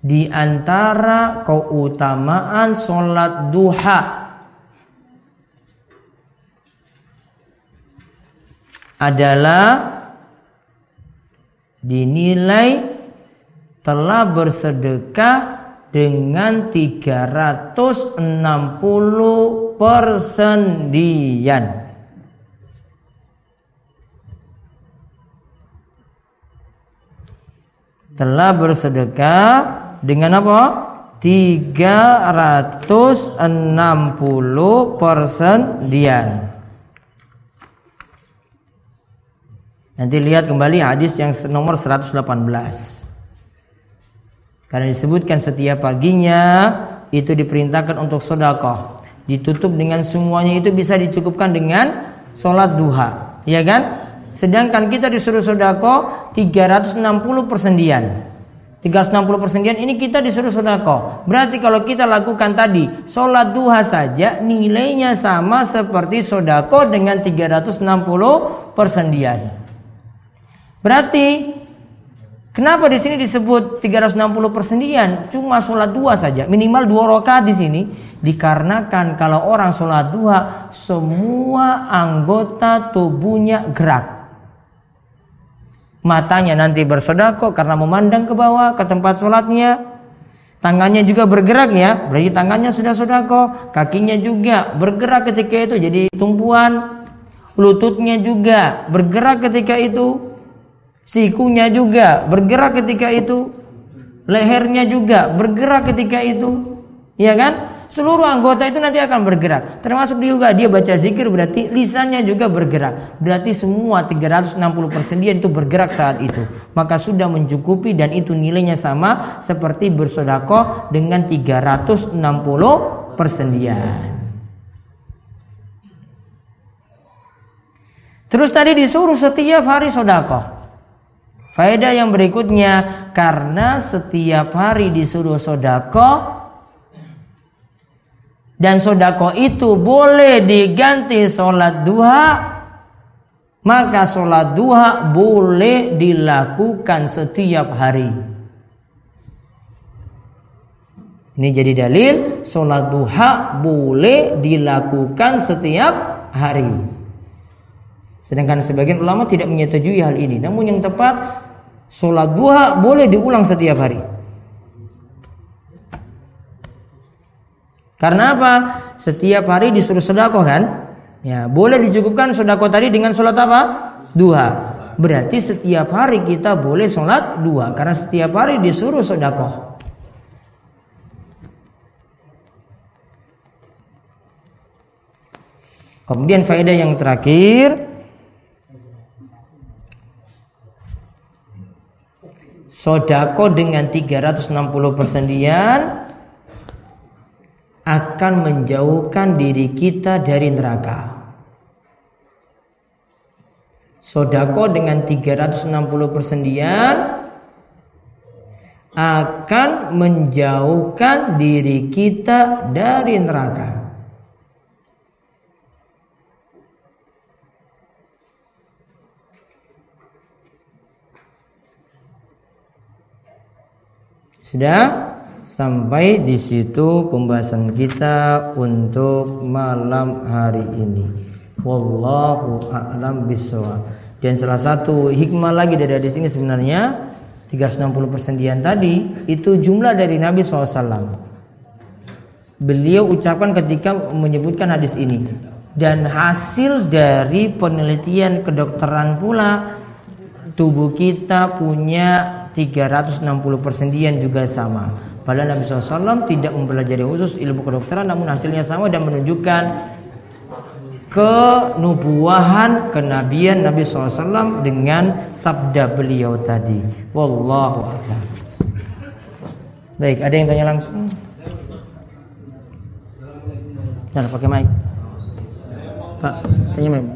Di antara keutamaan sholat duha adalah dinilai telah bersedekah dengan 360 persendian. Telah bersedekah dengan apa? 360 persendian. Nanti lihat kembali hadis yang nomor 118. Karena disebutkan setiap paginya itu diperintahkan untuk sodakoh. Ditutup dengan semuanya itu bisa dicukupkan dengan sholat duha. Ya kan? Sedangkan kita disuruh sodako 360 persendian. 360 persendian ini kita disuruh sodako. Berarti kalau kita lakukan tadi sholat duha saja nilainya sama seperti sodako dengan 360 persendian. Berarti Kenapa di sini disebut 360 persendian? Cuma sholat dua saja, minimal dua rakaat di sini. Dikarenakan kalau orang sholat dua, semua anggota tubuhnya gerak. Matanya nanti bersodako karena memandang ke bawah ke tempat sholatnya. Tangannya juga bergerak ya, berarti tangannya sudah sodako. Kakinya juga bergerak ketika itu jadi tumpuan. Lututnya juga bergerak ketika itu Sikunya juga bergerak ketika itu. Lehernya juga bergerak ketika itu. Ya kan? Seluruh anggota itu nanti akan bergerak. Termasuk juga dia baca zikir berarti lisannya juga bergerak. Berarti semua 360 persendian itu bergerak saat itu. Maka sudah mencukupi dan itu nilainya sama seperti bersodakoh dengan 360 persendian. Terus tadi disuruh setiap hari sodakoh. Faedah yang berikutnya karena setiap hari disuruh sodako dan sodako itu boleh diganti sholat duha maka sholat duha boleh dilakukan setiap hari. Ini jadi dalil sholat duha boleh dilakukan setiap hari. Sedangkan sebagian ulama tidak menyetujui hal ini. Namun yang tepat Sholat duha boleh diulang setiap hari. Karena apa? Setiap hari disuruh sedekah kan? Ya, boleh dicukupkan sedekah tadi dengan sholat apa? Duha. Berarti setiap hari kita boleh sholat dua karena setiap hari disuruh sedekah. Kemudian faedah yang terakhir sodako dengan 360 persendian akan menjauhkan diri kita dari neraka. Sodako dengan 360 persendian akan menjauhkan diri kita dari neraka. Sudah sampai di situ pembahasan kita untuk malam hari ini. Wallahu a'lam bishawab. Dan salah satu hikmah lagi dari hadis ini sebenarnya 360 persendian tadi itu jumlah dari Nabi SAW. Beliau ucapkan ketika menyebutkan hadis ini dan hasil dari penelitian kedokteran pula tubuh kita punya 360 persendian juga sama. Padahal Nabi SAW tidak mempelajari khusus ilmu kedokteran namun hasilnya sama dan menunjukkan kenubuahan kenabian Nabi SAW dengan sabda beliau tadi. Wallahu a'lam. Baik, ada yang tanya langsung? Jangan pakai mic. Pak, tanya mic.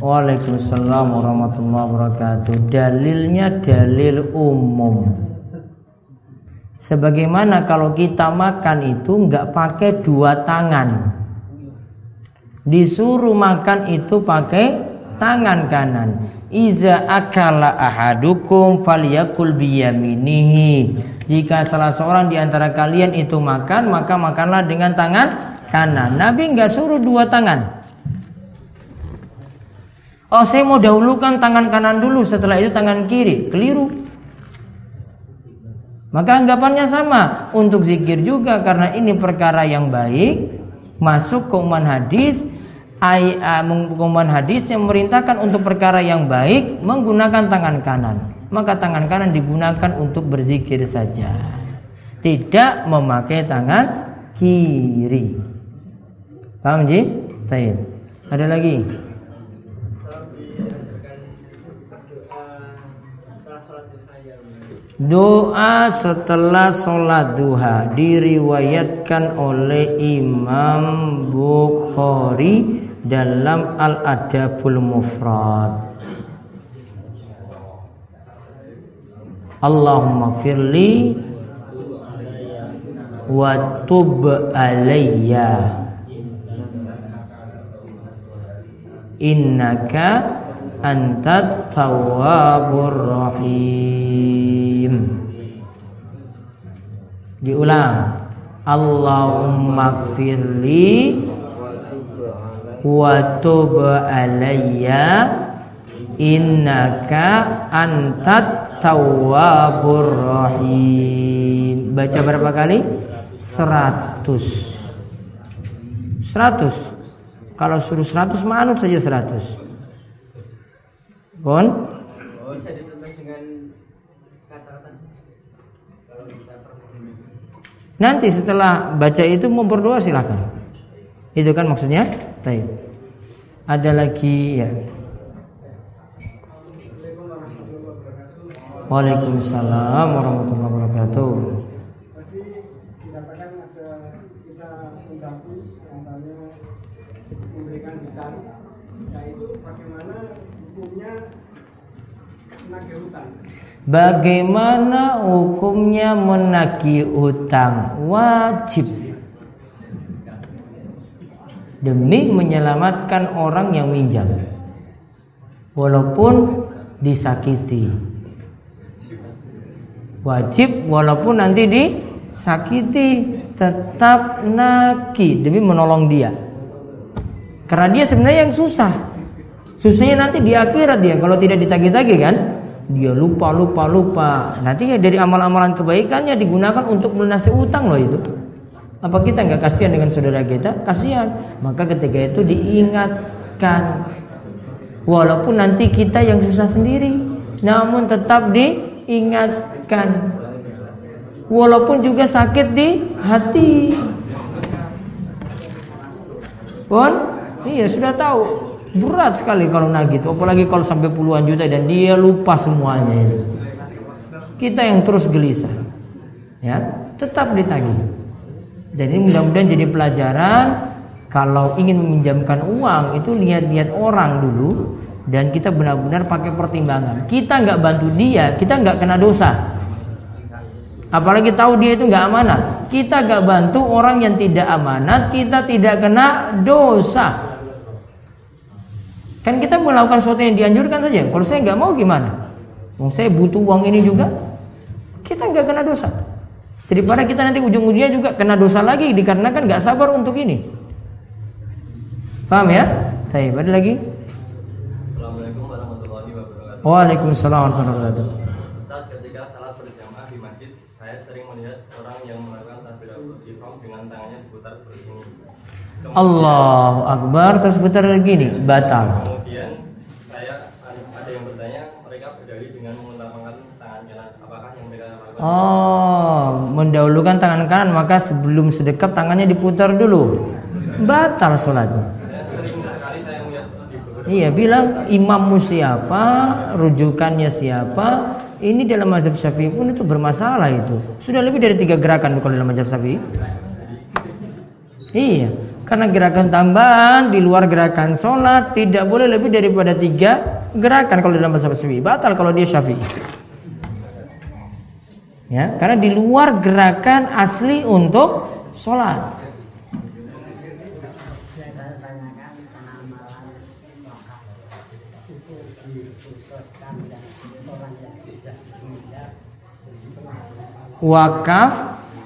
Waalaikumsalam warahmatullahi wabarakatuh. Dalilnya dalil umum. Sebagaimana kalau kita makan itu nggak pakai dua tangan. Disuruh makan itu pakai tangan kanan. Iza akala ahadukum falyakul biyaminihi. Jika salah seorang di antara kalian itu makan, maka makanlah dengan tangan kanan. Nabi nggak suruh dua tangan. Oh saya mau dahulukan tangan kanan dulu setelah itu tangan kiri. Keliru. Maka anggapannya sama. Untuk zikir juga karena ini perkara yang baik. Masuk ke umat hadis. Keumuman hadis yang memerintahkan untuk perkara yang baik Menggunakan tangan kanan. Maka tangan kanan digunakan untuk berzikir saja. Tidak memakai tangan kiri Paham Ji? Ada lagi? Doa setelah sholat duha diriwayatkan oleh Imam Bukhari dalam Al-Adabul Mufrad. Allahumma firli wa tub alayya innaka antat tawwabur rahim. Diulang. Allahumma gfirli wa tub alayya. Innaka antat tawwabur rahim. Baca berapa kali? 100 100 kalau suruh 100 manut saja 100 Pun? Oh, bisa ditutup dengan kata-kata Nanti setelah baca itu mau berdoa silakan. Itu kan maksudnya? Baik. Ada lagi ya. Waalaikumsalam warahmatullahi wabarakatuh. Bagaimana hukumnya menagih utang? Wajib. Demi menyelamatkan orang yang minjam. Walaupun disakiti. Wajib walaupun nanti disakiti tetap nagih demi menolong dia. Karena dia sebenarnya yang susah. Susahnya nanti di akhirat dia kalau tidak ditagih-tagih kan dia lupa lupa lupa. Nanti ya dari amal-amalan kebaikannya digunakan untuk melunasi utang loh itu. Apa kita nggak kasihan dengan saudara kita? Kasihan. Maka ketika itu diingatkan. Walaupun nanti kita yang susah sendiri namun tetap diingatkan. Walaupun juga sakit di hati. Pun? Iya sudah tahu Berat sekali kalau nagih itu, apalagi kalau sampai puluhan juta dan dia lupa semuanya ini. Kita yang terus gelisah. Ya, tetap ditagih. Ini mudah-mudahan jadi pelajaran kalau ingin meminjamkan uang itu lihat-lihat orang dulu dan kita benar-benar pakai pertimbangan. Kita nggak bantu dia, kita nggak kena dosa. Apalagi tahu dia itu nggak amanat. Kita nggak bantu orang yang tidak amanat, kita tidak kena dosa. Kan kita melakukan sesuatu yang dianjurkan saja. Kalau saya nggak mau gimana? Wong saya butuh uang ini juga. Kita nggak kena dosa. Daripada kita nanti ujung-ujungnya juga kena dosa lagi dikarenakan nggak sabar untuk ini. Paham ya? Baik, ada lagi? Assalamualaikum warahmatullahi wabarakatuh. Waalaikumsalam warahmatullahi wabarakatuh. Saat ketika salat berjamaah di masjid, saya sering melihat orang yang melakukan takbiratul ihram dengan tangannya seputar seperti ini. Allahu Akbar terus putar gini batal. Kemudian saya ada yang bertanya mereka dengan mengutamakan tangan kanan. Apakah yang mereka lakukan? Oh, mendahulukan tangan kanan maka sebelum sedekap tangannya diputar dulu. Batal sholatnya. Iya bilang imammu siapa, rujukannya siapa. Ini dalam mazhab syafi'i pun itu bermasalah itu. Sudah lebih dari tiga gerakan kalau dalam mazhab syafi'i. Iya. Karena gerakan tambahan di luar gerakan sholat tidak boleh lebih daripada tiga gerakan kalau dalam bahasa Syafi'i. Batal kalau dia Syafi'i. Ya, karena di luar gerakan asli untuk sholat. Wakaf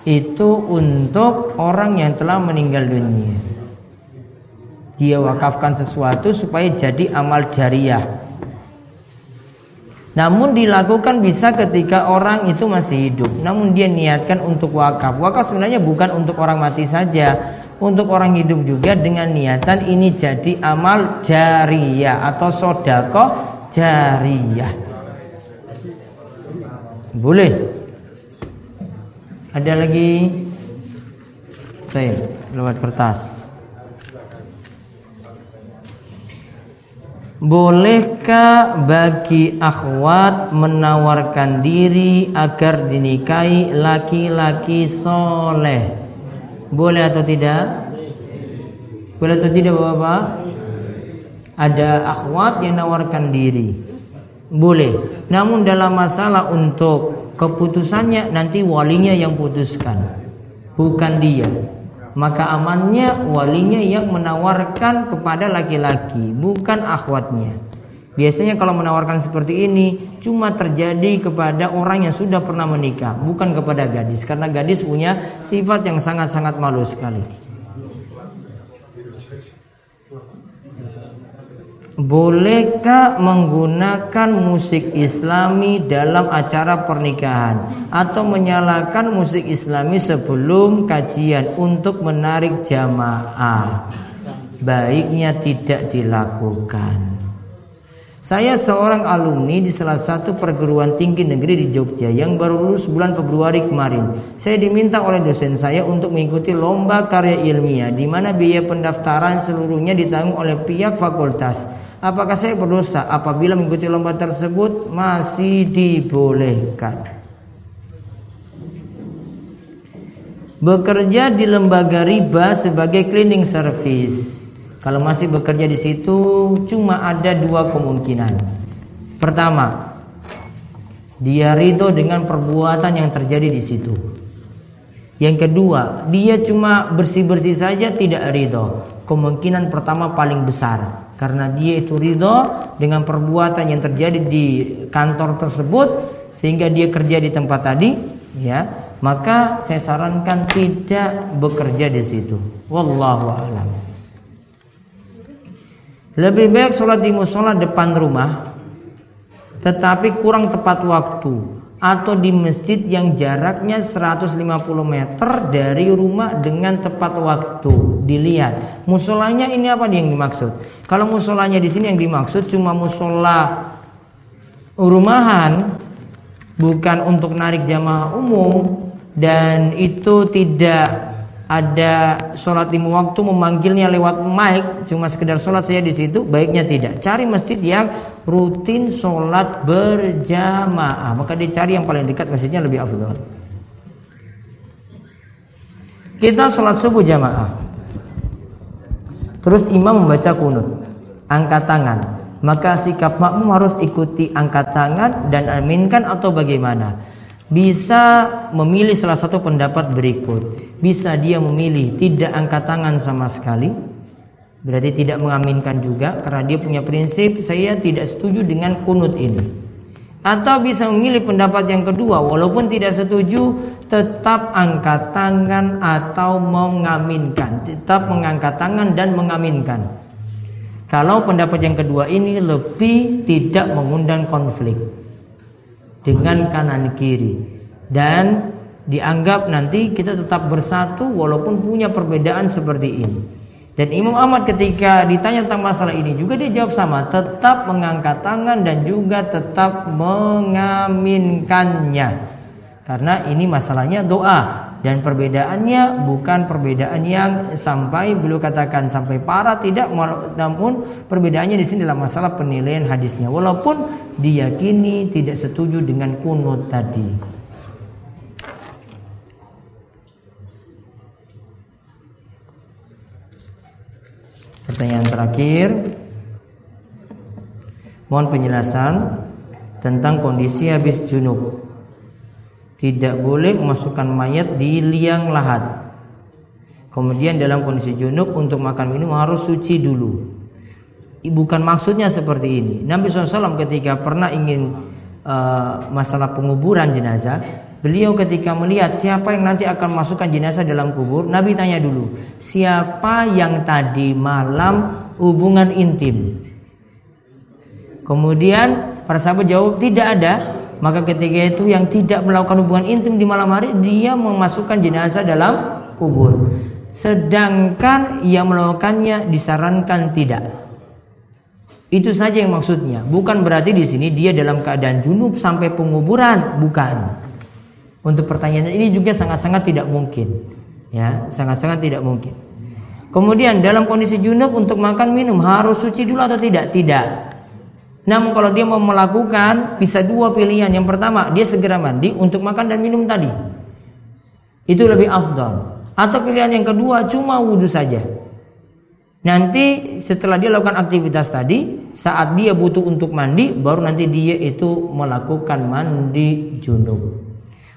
itu untuk orang yang telah meninggal dunia. Dia wakafkan sesuatu supaya jadi amal jariah. Namun dilakukan bisa ketika orang itu masih hidup. Namun dia niatkan untuk wakaf. Wakaf sebenarnya bukan untuk orang mati saja, untuk orang hidup juga dengan niatan ini jadi amal jariah atau sodako jariah. Boleh. Ada lagi? Baik, lewat kertas. Bolehkah bagi akhwat menawarkan diri agar dinikahi laki-laki soleh? Boleh atau tidak? Boleh atau tidak bapak-bapak? Ada akhwat yang menawarkan diri. Boleh. Namun dalam masalah untuk keputusannya nanti walinya yang putuskan bukan dia maka amannya walinya yang menawarkan kepada laki-laki bukan akhwatnya. Biasanya kalau menawarkan seperti ini cuma terjadi kepada orang yang sudah pernah menikah bukan kepada gadis. Karena gadis punya sifat yang sangat-sangat malu sekali Bolehkah menggunakan musik islami dalam acara pernikahan Atau menyalakan musik islami sebelum kajian untuk menarik jamaah Baiknya tidak dilakukan saya seorang alumni di salah satu perguruan tinggi negeri di Jogja yang baru lulus bulan Februari kemarin. Saya diminta oleh dosen saya untuk mengikuti lomba karya ilmiah di mana biaya pendaftaran seluruhnya ditanggung oleh pihak fakultas. Apakah saya berdosa apabila mengikuti lomba tersebut masih dibolehkan? Bekerja di lembaga riba sebagai cleaning service. Kalau masih bekerja di situ cuma ada dua kemungkinan. Pertama, dia ridho dengan perbuatan yang terjadi di situ. Yang kedua, dia cuma bersih-bersih saja tidak ridho. Kemungkinan pertama paling besar karena dia itu ridho dengan perbuatan yang terjadi di kantor tersebut sehingga dia kerja di tempat tadi ya. Maka saya sarankan tidak bekerja di situ. Wallahu alam. Lebih baik sholat di musola depan rumah tetapi kurang tepat waktu atau di masjid yang jaraknya 150 meter dari rumah dengan tepat waktu. Dilihat. Musolanya ini apa yang dimaksud? Kalau musolanya di sini yang dimaksud cuma musola rumahan bukan untuk narik jamaah umum dan itu tidak ada sholat lima waktu memanggilnya lewat mic cuma sekedar sholat saya di situ baiknya tidak. Cari masjid yang rutin sholat berjamaah. Maka dicari yang paling dekat masjidnya lebih afdal kita sholat subuh jamaah. Terus imam membaca kunut. Angkat tangan. Maka sikap makmum harus ikuti angkat tangan dan aminkan atau bagaimana bisa memilih salah satu pendapat berikut. Bisa dia memilih tidak angkat tangan sama sekali. Berarti tidak mengaminkan juga karena dia punya prinsip saya tidak setuju dengan kunut ini. Atau bisa memilih pendapat yang kedua walaupun tidak setuju tetap angkat tangan atau mengaminkan. Tetap mengangkat tangan dan mengaminkan. Kalau pendapat yang kedua ini lebih tidak mengundang konflik dengan kanan kiri dan dianggap nanti kita tetap bersatu walaupun punya perbedaan seperti ini. Dan Imam Ahmad ketika ditanya tentang masalah ini juga dia jawab sama, tetap mengangkat tangan dan juga tetap mengaminkannya. Karena ini masalahnya doa dan perbedaannya bukan perbedaan yang sampai beliau katakan sampai parah tidak namun perbedaannya di sini adalah masalah penilaian hadisnya walaupun diyakini tidak setuju dengan kunut tadi. Pertanyaan terakhir. Mohon penjelasan tentang kondisi habis junub. Tidak boleh memasukkan mayat di liang lahat. Kemudian dalam kondisi junub untuk makan minum harus suci dulu. Bukan maksudnya seperti ini. Nabi SAW ketika pernah ingin uh, masalah penguburan jenazah, beliau ketika melihat siapa yang nanti akan masukkan jenazah dalam kubur, Nabi tanya dulu, siapa yang tadi malam hubungan intim? Kemudian para sahabat jawab tidak ada. Maka ketika itu yang tidak melakukan hubungan intim di malam hari dia memasukkan jenazah dalam kubur. Sedangkan yang melakukannya disarankan tidak. Itu saja yang maksudnya. Bukan berarti di sini dia dalam keadaan junub sampai penguburan, bukan. Untuk pertanyaan ini juga sangat-sangat tidak mungkin. Ya, sangat-sangat tidak mungkin. Kemudian dalam kondisi junub untuk makan minum harus suci dulu atau tidak? Tidak. Namun kalau dia mau melakukan bisa dua pilihan. Yang pertama dia segera mandi untuk makan dan minum tadi. Itu lebih afdal. Atau pilihan yang kedua cuma wudhu saja. Nanti setelah dia lakukan aktivitas tadi, saat dia butuh untuk mandi, baru nanti dia itu melakukan mandi junub.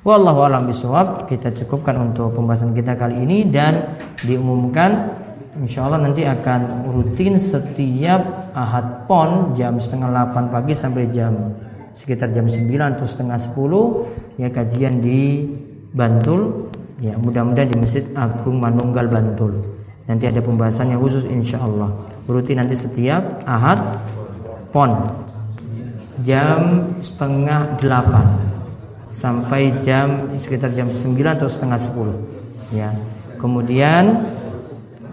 Wallahu a'lam bishawab. Kita cukupkan untuk pembahasan kita kali ini dan diumumkan Insya Allah nanti akan rutin setiap ahad pon jam setengah 8 pagi sampai jam sekitar jam 9 atau setengah 10 ya kajian di Bantul. Ya mudah-mudahan di Masjid Agung Manunggal Bantul. Nanti ada pembahasan yang khusus insya Allah rutin nanti setiap ahad pon. Jam setengah 8 sampai jam sekitar jam 9 atau setengah 10 ya. Kemudian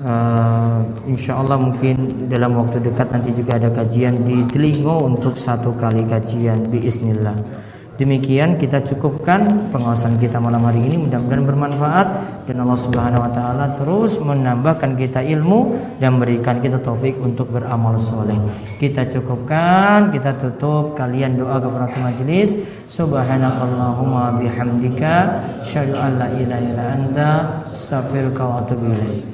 uh, insya Allah mungkin dalam waktu dekat nanti juga ada kajian di Telingo untuk satu kali kajian Bismillah. Demikian kita cukupkan pengawasan kita malam hari ini mudah-mudahan bermanfaat dan Allah Subhanahu wa taala terus menambahkan kita ilmu dan berikan kita taufik untuk beramal soleh. Kita cukupkan, kita tutup kalian doa kafaratul majelis. Subhanakallahumma bihamdika syadu an la ilaha illa anta wa atubu.